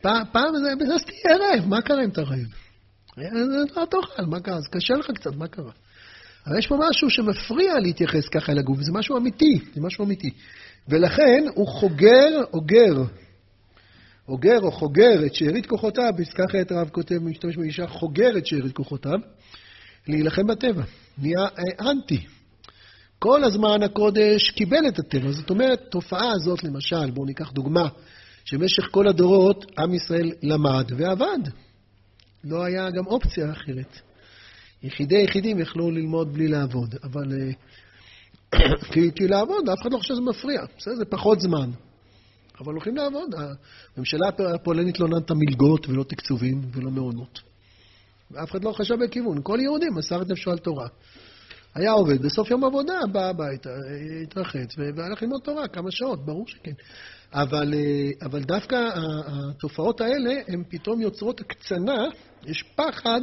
פעם, זה, אז תהיה רעב, מה קרה אם אתה רעב? לא תאכל, מה קרה? אז קשה לך קצת, מה קרה? אבל יש פה משהו שמפריע להתייחס ככה אל הגוף, זה משהו אמיתי, זה משהו אמיתי. ולכן הוא חוגר, אוגר, אוגר או חוגר את שארית כוחותיו, פסקה אחרת הרב כותב, משתמש באישה, חוגר את שארית כוחותיו, להילחם בטבע. נהיה אה, אנטי. כל הזמן הקודש קיבל את הטבע. זאת אומרת, תופעה הזאת, למשל, בואו ניקח דוגמה, שבמשך כל הדורות עם ישראל למד ועבד. לא היה גם אופציה אחרת. יחידי יחידים יכלו ללמוד בלי לעבוד, אבל אה, כי, כי לעבוד, אף אחד לא חושב שזה מפריע. בסדר, זה פחות זמן. אבל הולכים לעבוד. הממשלה הפולנית לא נתנה מלגות ולא תקצובים ולא מעונות. ואף אחד לא חשב בכיוון. כל יהודי מסר את נפשו על תורה. היה עובד, בסוף יום עבודה בא הביתה, התרחץ והלך ללמוד תורה כמה שעות, ברור שכן. אבל, אה, אבל דווקא התופעות האלה, הן פתאום יוצרות הקצנה, יש פחד,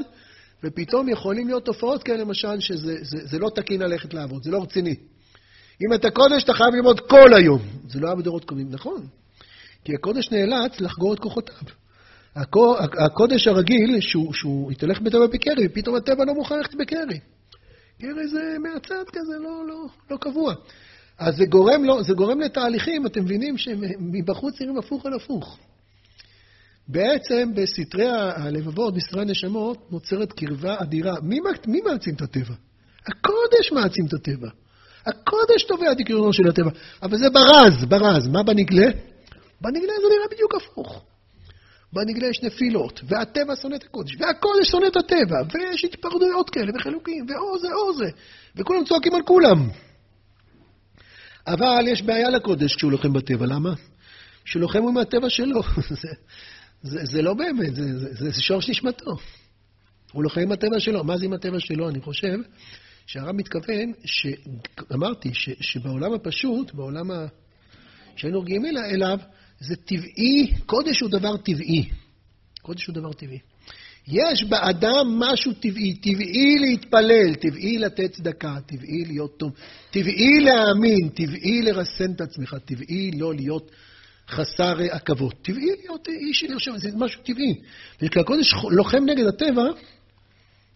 ופתאום יכולים להיות תופעות כאלה, למשל, שזה זה, זה לא תקין ללכת לעבוד, זה לא רציני. אם אתה קודש, אתה חייב ללמוד כל היום. זה לא היה בדורות קודמים, נכון. כי הקודש נאלץ לחגור את כוחותיו. הקודש הרגיל, שהוא, שהוא התהלך בטבע בקרי, ופתאום הטבע לא מוכן ללכת בקרי. קרי זה מהצד כזה, לא, לא, לא קבוע. אז זה גורם, לא, זה גורם לתהליכים, אתם מבינים, שמבחוץ נראים הפוך על הפוך. בעצם בסתרי הלבבות, בסתרי הנשמות, נוצרת קרבה אדירה. מי, מי מעצים את הטבע? הקודש מעצים את הטבע. הקודש תובע את עקרונו של הטבע. אבל זה ברז, ברז. מה בנגלה? בנגלה זה נראה בדיוק הפוך. בנגלה יש נפילות, והטבע שונא את הקודש, והקודש שונא את הטבע, ויש התפרדויות כאלה וחילוקים, ואו זה או זה, וכולם צועקים על כולם. אבל יש בעיה לקודש כשהוא לוחם בטבע, למה? כשהוא לוחם עם הטבע שלו. זה, זה, זה לא באמת, זה, זה, זה, זה שורש נשמתו. הוא לוחם עם הטבע שלו. מה זה עם הטבע שלו? אני חושב שהרב מתכוון, ש... אמרתי, ש, שבעולם הפשוט, בעולם ה... שהיינו רגילים אליו, זה טבעי, קודש הוא דבר טבעי. קודש הוא דבר טבעי. יש באדם משהו טבעי, טבעי להתפלל, טבעי לתת צדקה, טבעי להיות טוב, טבעי להאמין, טבעי לרסן את עצמך, טבעי לא להיות חסר עכבות, טבעי להיות איש יושב, זה משהו טבעי. וכשהקודש לוחם נגד הטבע,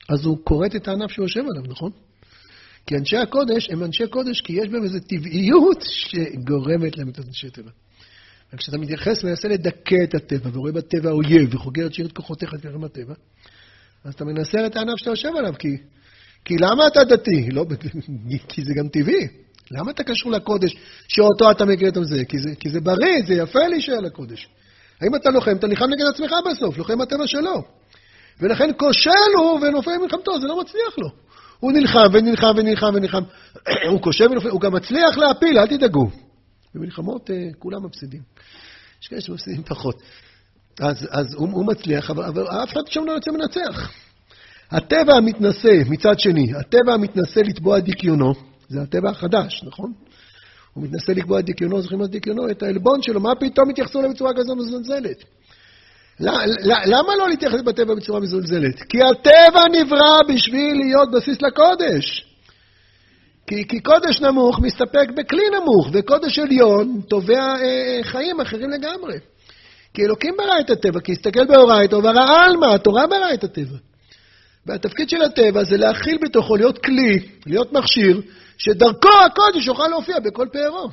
אז הוא כורת את הענף שהוא יושב עליו, נכון? כי אנשי הקודש הם אנשי קודש כי יש בהם איזו טבעיות שגורמת להם את אנשי טבע. וכשאתה מתייחס ומנסה לדכא את הטבע, ורואה בטבע אויב, וחוגר את שירת כוחותיך תראה הטבע, אז אתה מנסר את הענף שאתה יושב עליו, כי, כי למה אתה דתי? לא, כי זה גם טבעי. למה אתה קשור לקודש שאותו אתה מכיר את זה? כי, זה? כי זה בריא, זה יפה להישאר לקודש. האם אתה לוחם? אתה נלחם נגד עצמך בסוף, לוחם הטבע שלו. ולכן כושל הוא ונופל במלחמתו, זה לא מצליח לו. הוא נלחם ונלחם ונלחם ונלחם. הוא כושל ונופל, הוא גם מצליח להפיל, אל תדאגו. במלחמות אה, כולם מפסידים. יש כאלה שמפסידים פחות. אז, אז הוא, הוא מצליח, אבל, אבל אף אחד שם לא יוצא מנצח. הטבע המתנשא, מצד שני, הטבע המתנשא לתבוע את דיכיונו, זה הטבע החדש, נכון? הוא מתנסה לקבוע את דיכיונו, זוכרים את דיכיונו? את העלבון שלו, מה פתאום התייחסו אליו בצורה כזו מזלזלת? למה לא להתייחס בטבע בצורה מזולזלת? כי הטבע נברא בשביל להיות בסיס לקודש. כי, כי קודש נמוך מסתפק בכלי נמוך, וקודש עליון תובע אה, חיים אחרים לגמרי. כי אלוקים ברא את הטבע, כי הסתכל באורייתא וברא עלמא, התורה ברא את הטבע. והתפקיד של הטבע זה להכיל בתוכו, להיות כלי, להיות מכשיר, שדרכו הקודש יוכל להופיע בכל פארו.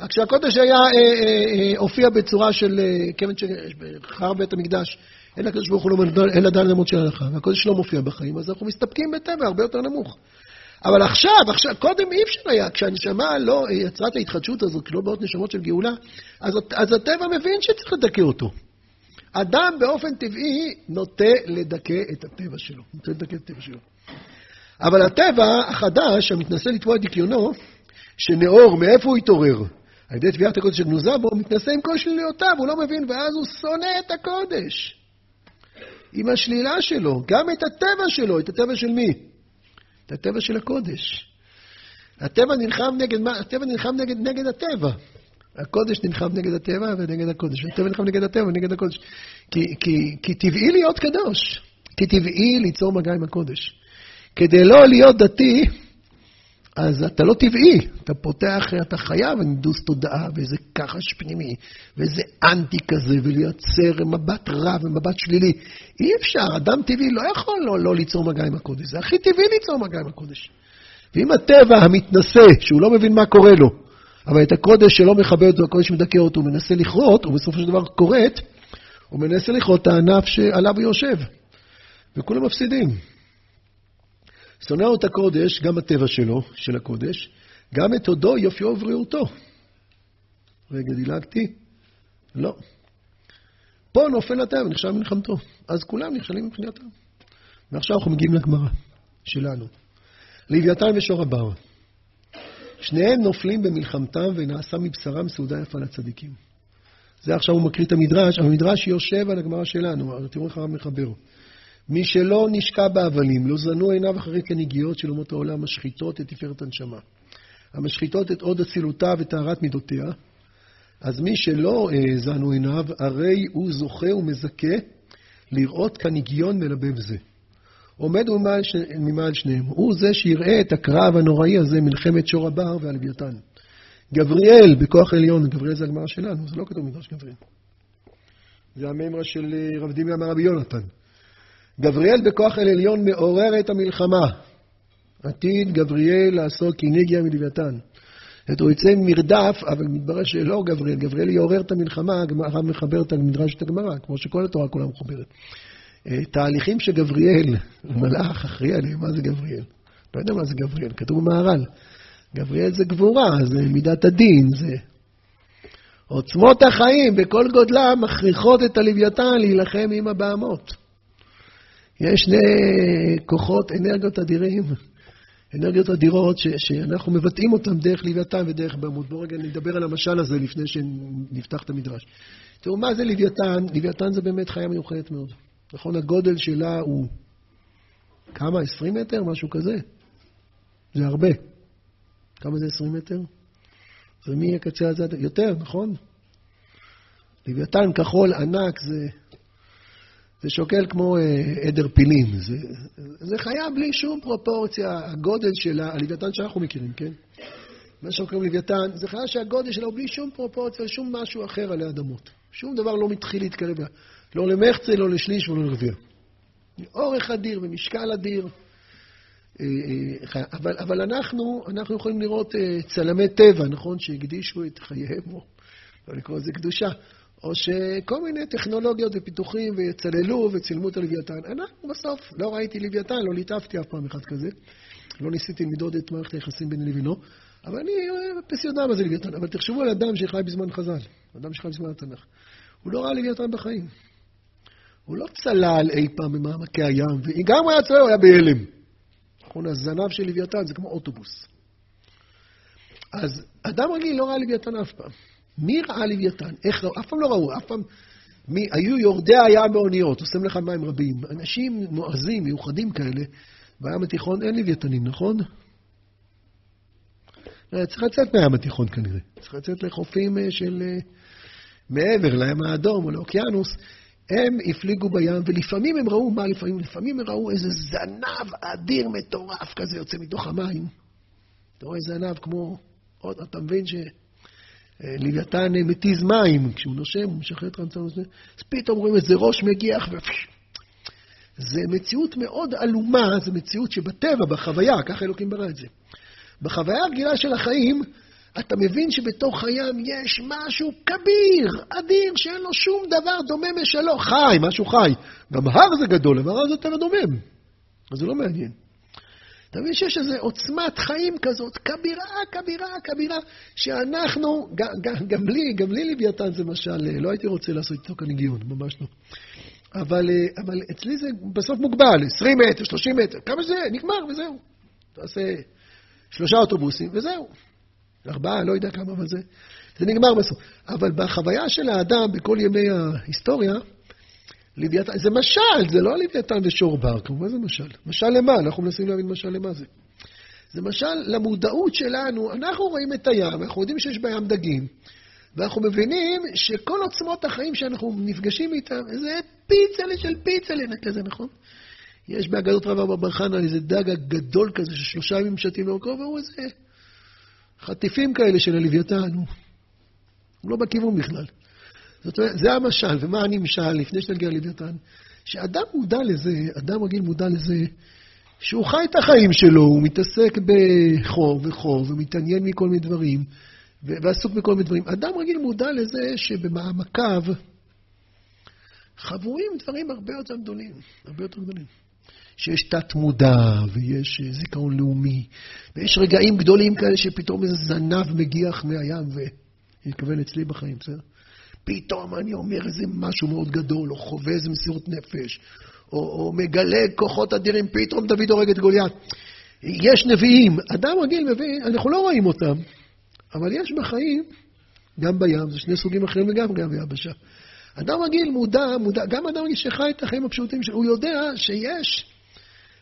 רק כשהקודש היה, אה, אה, אה, הופיע בצורה של אה, כיוון שבחר בית המקדש, אין לקדוש ברוך הוא לא אין לדעת למות של הלכה, והקודש לא מופיע בחיים, אז אנחנו מסתפקים בטבע הרבה יותר נמוך. אבל עכשיו, עכשיו, קודם אי אפשר היה, כשהנשמה לא יצרה את ההתחדשות הזאת, לא באות נשמות של גאולה, אז, אז הטבע מבין שצריך לדכא אותו. אדם באופן טבעי נוטה לדכא את הטבע שלו, נוטה לדכא את הטבע שלו. אבל הטבע החדש, המתנשא לתבוע את דיכיונו, שנאור, מאיפה הוא התעורר? על ידי תביעת הקודש שגנוזה בו, הוא מתנשא עם כל שליליותיו, הוא לא מבין, ואז הוא שונא את הקודש. עם השלילה שלו, גם את הטבע שלו, את הטבע של מי? את הטבע של הקודש. הטבע נלחם נגד מה? הטבע נלחם נגד, נגד הטבע. הקודש נלחם נגד הטבע ונגד הקודש. הטבע נלחם נגד הטבע ונגד הקודש. כי, כי, כי טבעי להיות קדוש. כי טבעי ליצור מגע עם הקודש. כדי לא להיות דתי, אז אתה לא טבעי. אתה פותח, אתה חייב הנדוס תודעה ואיזה כחש פנימי, ואיזה אנטי כזה, ולייצר מבט רע ומבט שלילי. אי אפשר, אדם טבעי לא יכול לא, לא ליצור מגע עם הקודש. זה הכי טבעי ליצור מגע עם הקודש. ואם הטבע המתנשא, שהוא לא מבין מה קורה לו, אבל את הקודש שלא מכבד אותו, הקודש מדכא אותו, הוא מנסה לכרות, הוא בסופו של דבר כורת, הוא מנסה לכרות את הענף שעליו הוא יושב. וכולם מפסידים. שונא את הקודש, גם הטבע שלו, של הקודש, גם את הודו, יופיו ובריאותו. רגע, דילגתי? לא. פה נופל הטבע, נחשב מלחמתו. אז כולם נכשלים מבחינתם. ועכשיו אנחנו מגיעים לגמרא שלנו. לוויתן ושור הבר. שניהם נופלים במלחמתם ונעשה מבשרם סעודה יפה לצדיקים. זה עכשיו הוא מקריא את המדרש, המדרש יושב על הגמרא שלנו, תראו איך הרב מחבר. מי שלא נשקע בהבלים, לא זנו עיניו אחרי כנגיעות של אומות העולם, משחיתות את תפארת הנשמה. המשחיתות את עוד אצילותה וטהרת מידותיה. אז מי שלא אה, זנו עיניו, הרי הוא זוכה ומזכה לראות כנגיון מלבב זה. עומד ממעל, ש... ממעל שניהם. הוא זה שיראה את הקרב הנוראי הזה, מלחמת שור הבר והלוויתן. גבריאל בכוח עליון, גבריאל זה הגמרא שלנו, זה לא כתוב מדרש גבריאל. זה המימרה של אה, רב דמיה מרבי יונתן. גבריאל בכוח אל עליון מעורר את המלחמה. עתיד גבריאל לעשות כנגיה מלוויתן. זאת הוא יצא מרדף, אבל מתברר שלא גבריאל, גבריאל יעורר את המלחמה, הרב מחבר את המדרש את הגמרא, כמו שכל התורה כולה מחוברת. אה, תהליכים שגבריאל, מלאך, אחראי עליהם, מה זה גבריאל? לא יודע מה זה גבריאל, כתוב במהר"ל. גבריאל זה גבורה, זה מידת הדין, זה... עוצמות החיים בכל גודלם מכריחות את הלוויתן להילחם עם הבהמות. יש שני כוחות, אנרגיות אדירים, אנרגיות אדירות ש, שאנחנו מבטאים אותן דרך לוויתן ודרך בהמות. בואו רגע נדבר על המשל הזה לפני שנפתח את המדרש. תראו, מה זה לוויתן? לוויתן זה באמת חיה מיוחדת מאוד. נכון, הגודל שלה הוא כמה? 20 מטר? משהו כזה. זה הרבה. כמה זה 20 מטר? זה מי הקצה הזה? יותר, נכון? לוויתן כחול ענק זה, זה שוקל כמו אה, עדר פילים. זה, זה חיה בלי שום פרופורציה, הגודל שלה, הלוויתן שאנחנו מכירים, כן? מה שקוראים לוויתן, זה חיה שהגודל שלה הוא בלי שום פרופורציה, שום משהו אחר עלי אדמות. שום דבר לא מתחיל להתקרב לה. לא למחצה, לא לשליש ולא לרביע. אורך אדיר ומשקל אדיר. אה, אה, אבל, אבל אנחנו, אנחנו יכולים לראות אה, צלמי טבע, נכון? שהקדישו את חייהם, או לא לקרוא לזה קדושה, או שכל מיני טכנולוגיות ופיתוחים, ויצללו וצילמו את הלוויתן. אנחנו בסוף, לא ראיתי לוויתן, לא ליטפתי אף פעם אחד כזה. לא ניסיתי למדוד את מערכת היחסים ביני לבינו, אבל אני מחפש יודע מה זה לוויתן. אבל תחשבו על אדם שחי בזמן חז"ל, אדם שחי בזמן התנ"ך. הוא לא ראה לוויתן בחיים. הוא לא צלל אי פעם במעמקי הים, וגם הוא היה צלל, הוא היה בהלם. נכון, הזנב של לוויתן זה כמו אוטובוס. אז אדם רגיל לא ראה לוויתן אף פעם. מי ראה לוויתן? איך ראו? אף פעם לא ראו, אף פעם... מי, היו יורדי הים באוניות, עושים לך מים רבים. אנשים נועזים, מיוחדים כאלה, בים התיכון אין לוויתנים, נכון? אה, צריך לצאת מהים התיכון כנראה. צריך לצאת לחופים אה, של אה, מעבר לים האדום או לאוקיינוס. הם הפליגו בים, ולפעמים הם ראו, מה לפעמים? לפעמים הם ראו איזה זנב אדיר מטורף כזה יוצא מתוך המים. אתה רואה זנב כמו, עוד, אתה מבין שלוויתן מתיז מים, כשהוא נושם, הוא משחרר רמצון, אז פתאום רואים איזה ראש מגיח, ו... זה מציאות מאוד עלומה, זו מציאות שבטבע, בחוויה, ככה אלוקים ברא את זה. בחוויה הרגילה של החיים, אתה מבין שבתוך הים יש משהו כביר, אדיר, שאין לו שום דבר דומה משלו. חי, משהו חי. גם הר זה גדול, אבל הר זה טבע דומם. אז זה לא מעניין. אתה מבין שיש איזו עוצמת חיים כזאת, כבירה, כבירה, כבירה, שאנחנו, גם, לי, גם לי לוויתן זה משל, לא הייתי רוצה לעשות איתו כאן הגיון, ממש לא. אבל, אבל אצלי זה בסוף מוגבל, 20 מטר, 30 מטר, כמה שזה, נגמר וזהו. תעשה שלושה אוטובוסים וזהו. ארבעה, לא יודע כמה, אבל זה, זה נגמר בסוף. אבל בחוויה של האדם, בכל ימי ההיסטוריה, לוויתן, זה משל, זה לא לוויתן ושור בר, כמובן זה משל. משל למה? אנחנו מנסים להבין משל למה זה. זה משל למודעות שלנו, אנחנו רואים את הים, אנחנו יודעים שיש בים דגים, ואנחנו מבינים שכל עוצמות החיים שאנחנו נפגשים איתם, זה פיצלה של פיצלה כזה, נכון? יש באגדות רב אבא בר חנא איזה דג הגדול כזה ששלושה ימים שתים לאורכו, והוא איזה חטיפים כאלה של הלוויתן, הוא לא בכיוון בכלל. זאת אומרת, זה המשל, ומה אני משל לפני שנגיע ללוויתן? שאדם מודע לזה, אדם רגיל מודע לזה, שהוא חי את החיים שלו, הוא מתעסק בחור וחור, ומתעניין מכל מיני דברים, ועסוק בכל מיני דברים. אדם רגיל מודע לזה שבמעמקיו חבויים דברים הרבה יותר גדולים, הרבה יותר גדולים. שיש תת-מודע, ויש אה, זיכרון לאומי, ויש רגעים גדולים כאלה שפתאום איזה זנב מגיח מהים, ואני מתכוון אצלי בחיים, בסדר? פתאום אני אומר איזה משהו מאוד גדול, או חווה איזה מסירות נפש, או, או מגלה כוחות אדירים, פתאום דוד הורג את גוליית. יש נביאים, אדם רגיל מבין, אנחנו לא רואים אותם, אבל יש בחיים, גם בים, זה שני סוגים אחרים לגמרי, גם ביבשה. אדם רגיל מודע, מודע, גם אדם רגיל שחי את החיים הפשוטים הוא יודע שיש.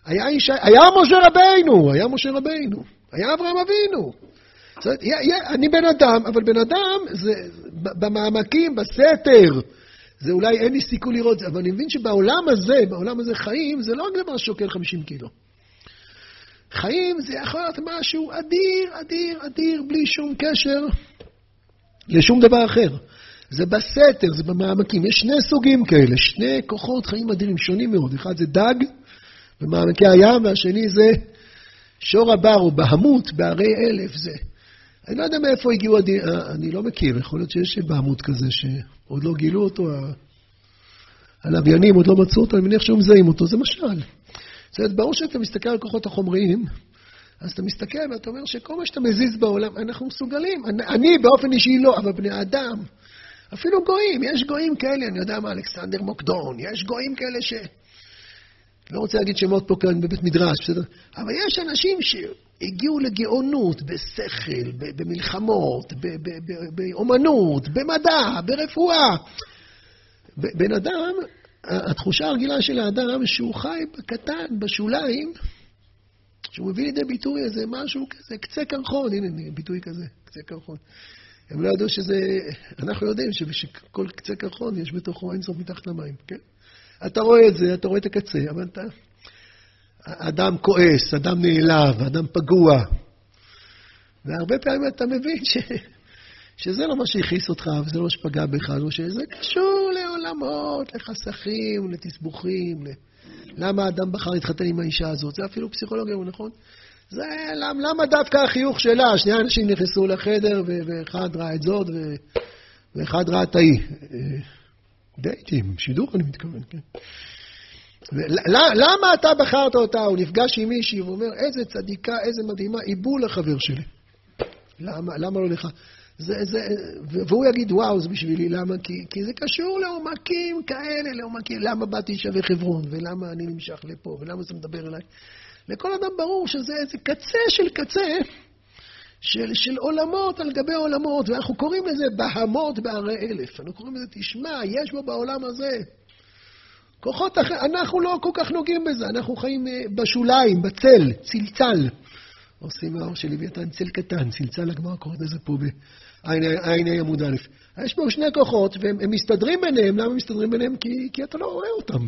היה, איש, היה משה רבינו, היה משה רבינו, היה אברהם אבינו. זאת אומרת, אני בן אדם, אבל בן אדם זה במעמקים, בסתר. זה אולי אין לי סיכוי לראות את זה, אבל אני מבין שבעולם הזה, בעולם הזה חיים, זה לא רק דבר ששוקל 50 קילו. חיים זה יכול להיות משהו אדיר, אדיר, אדיר, בלי שום קשר לשום דבר אחר. זה בסתר, זה במעמקים. יש שני סוגים כאלה, שני כוחות חיים אדירים שונים מאוד. אחד זה דג במעמקי הים, והשני זה שור הבר או בהמות בערי אלף. זה. אני לא יודע מאיפה הגיעו, הדי... אני לא מכיר, יכול להיות שיש בהמות כזה שעוד לא גילו אותו, הלוויינים עוד לא מצאו אותו, אני מניח שהם מזהים אותו, זה משל. זאת אומרת, ברור שאתה מסתכל על כוחות החומריים, אז אתה מסתכל ואתה אומר שכל מה שאתה מזיז בעולם, אנחנו מסוגלים. אני, אני באופן אישי לא, אבל בני אדם, אפילו גויים, יש גויים כאלה, אני יודע מה, אלכסנדר מוקדון, יש גויים כאלה ש... לא רוצה להגיד שמות פה כאן בבית מדרש, בסדר? אבל יש אנשים שהגיעו לגאונות בשכל, במלחמות, באומנות, במדע, ברפואה. בן אדם, התחושה הרגילה של האדם שהוא חי בקטן, בשוליים, שהוא מביא לידי ביטוי איזה משהו כזה, קצה קרחון, הנה, ביטוי כזה, קצה קרחון. הם לא ידעו שזה, אנחנו יודעים שבכל קצה קרחון יש בתוכו אינסוף מתחת למים, כן? אתה רואה את זה, אתה רואה את הקצה, אבל אתה... אדם כועס, אדם נעלב, אדם פגוע. והרבה פעמים אתה מבין ש... שזה לא מה שהכעיס אותך, וזה לא מה שפגע בך, או שזה קשור לעולמות, לחסכים, לתסבוכים, ל... למה האדם בחר להתחתן עם האישה הזאת? זה אפילו פסיכולוגיה, נכון? זה למה, למה דווקא החיוך שלה? שני אנשים נכנסו לחדר, ואחד ראה את זאת, ואחד ראה את ההיא. דייטים, שידור אני מתכוון, כן. למה אתה בחרת אותה? הוא נפגש עם מישהי ואומר, איזה צדיקה, איזה מדהימה, עיבול לחבר שלי. למה, למה לא לך? זה, זה, והוא יגיד, וואו, זה בשבילי, למה? כי, כי זה קשור לעומקים כאלה, לעומקים, למה באתי שווה חברון, ולמה אני נמשך לפה, ולמה זה מדבר אליי. לכל אדם ברור שזה איזה קצה של קצה של, של עולמות על גבי עולמות, ואנחנו קוראים לזה בהמות בערי אלף. אנחנו קוראים לזה, תשמע, יש בו בעולם הזה כוחות אחרים, אנחנו לא כל כך נוגעים בזה, אנחנו חיים אה, בשוליים, בצל, צלצל. עושים מהאור של לוויתן צל קטן, צלצל הגמרא קוראת לזה פה בעין ה' עמוד א'. יש פה שני כוחות, והם מסתדרים ביניהם, למה הם מסתדרים ביניהם? כי, כי אתה לא רואה אותם.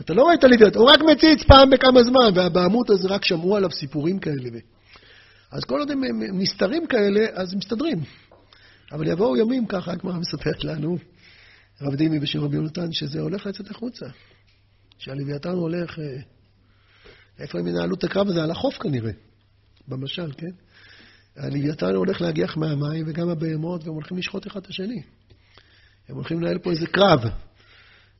אתה לא רואה את הלוויתן, הוא רק מציץ פעם בכמה זמן, והבעמות הזה רק שמעו עליו סיפורים כאלה. אז כל עוד הם נסתרים כאלה, אז מסתדרים. אבל יבואו ימים, ככה הגמרא מספרת לנו, רב דימי בשם רבי יונתן, שזה הולך לצאת החוצה. שהלוויתן הולך... אה, איפה הם ינהלו את הקרב הזה? על החוף כנראה, במשל, כן? הלוויתן הולך להגיח מהמים, וגם הבהמות, והם הולכים לשחוט אחד את השני. הם הולכים לנהל פה איזה קרב,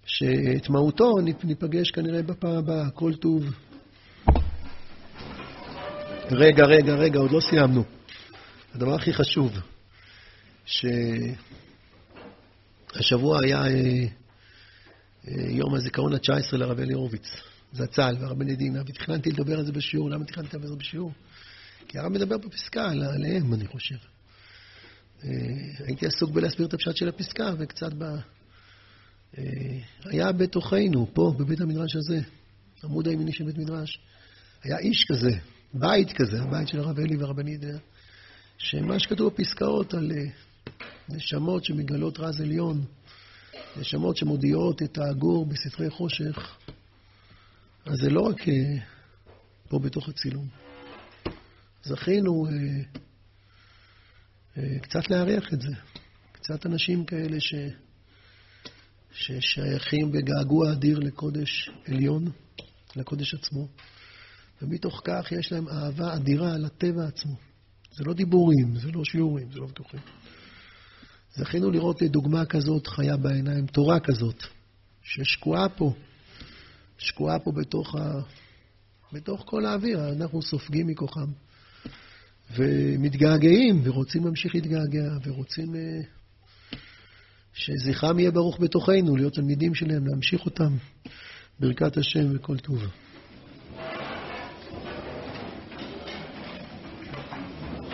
שאת מהותו ניפגש כנראה בפעם הבאה, כל טוב. רגע, רגע, רגע, עוד לא סיימנו. הדבר הכי חשוב, שהשבוע היה אה, אה, יום הזיכרון ה-19 לרב אלי הורוביץ, זצ"ל והרבני דינה, ותכננתי לדבר על זה בשיעור. למה תכננתי לדבר על זה בשיעור? כי הרב מדבר בפסקה עליהם, אני חושב. אה, הייתי עסוק בלהסביר את הפשט של הפסקה, וקצת ב... היה בתוכנו, פה, בבית המדרש הזה, עמוד הימיני של בית מדרש, היה איש כזה, בית כזה, הבית של הרב אלי והרבנית, שמה שכתוב בפסקאות על אה, נשמות שמגלות רז עליון, נשמות שמודיעות את הגור בספרי חושך, אז זה לא רק אה, פה בתוך הצילום. זכינו אה, קצת להריח את זה. קצת אנשים כאלה ש... ששייכים בגעגוע אדיר לקודש עליון, לקודש עצמו. ומתוך כך יש להם אהבה אדירה לטבע עצמו. זה לא דיבורים, זה לא שיעורים, זה לא בטוחים. זכינו לראות דוגמה כזאת חיה בעיניים, תורה כזאת, ששקועה פה, שקועה פה בתוך, ה... בתוך כל האוויר, אנחנו סופגים מכוחם. ומתגעגעים, ורוצים להמשיך להתגעגע, ורוצים uh, שזכרם יהיה ברוך בתוכנו, להיות תלמידים שלהם, להמשיך אותם. ברכת השם וכל טוב.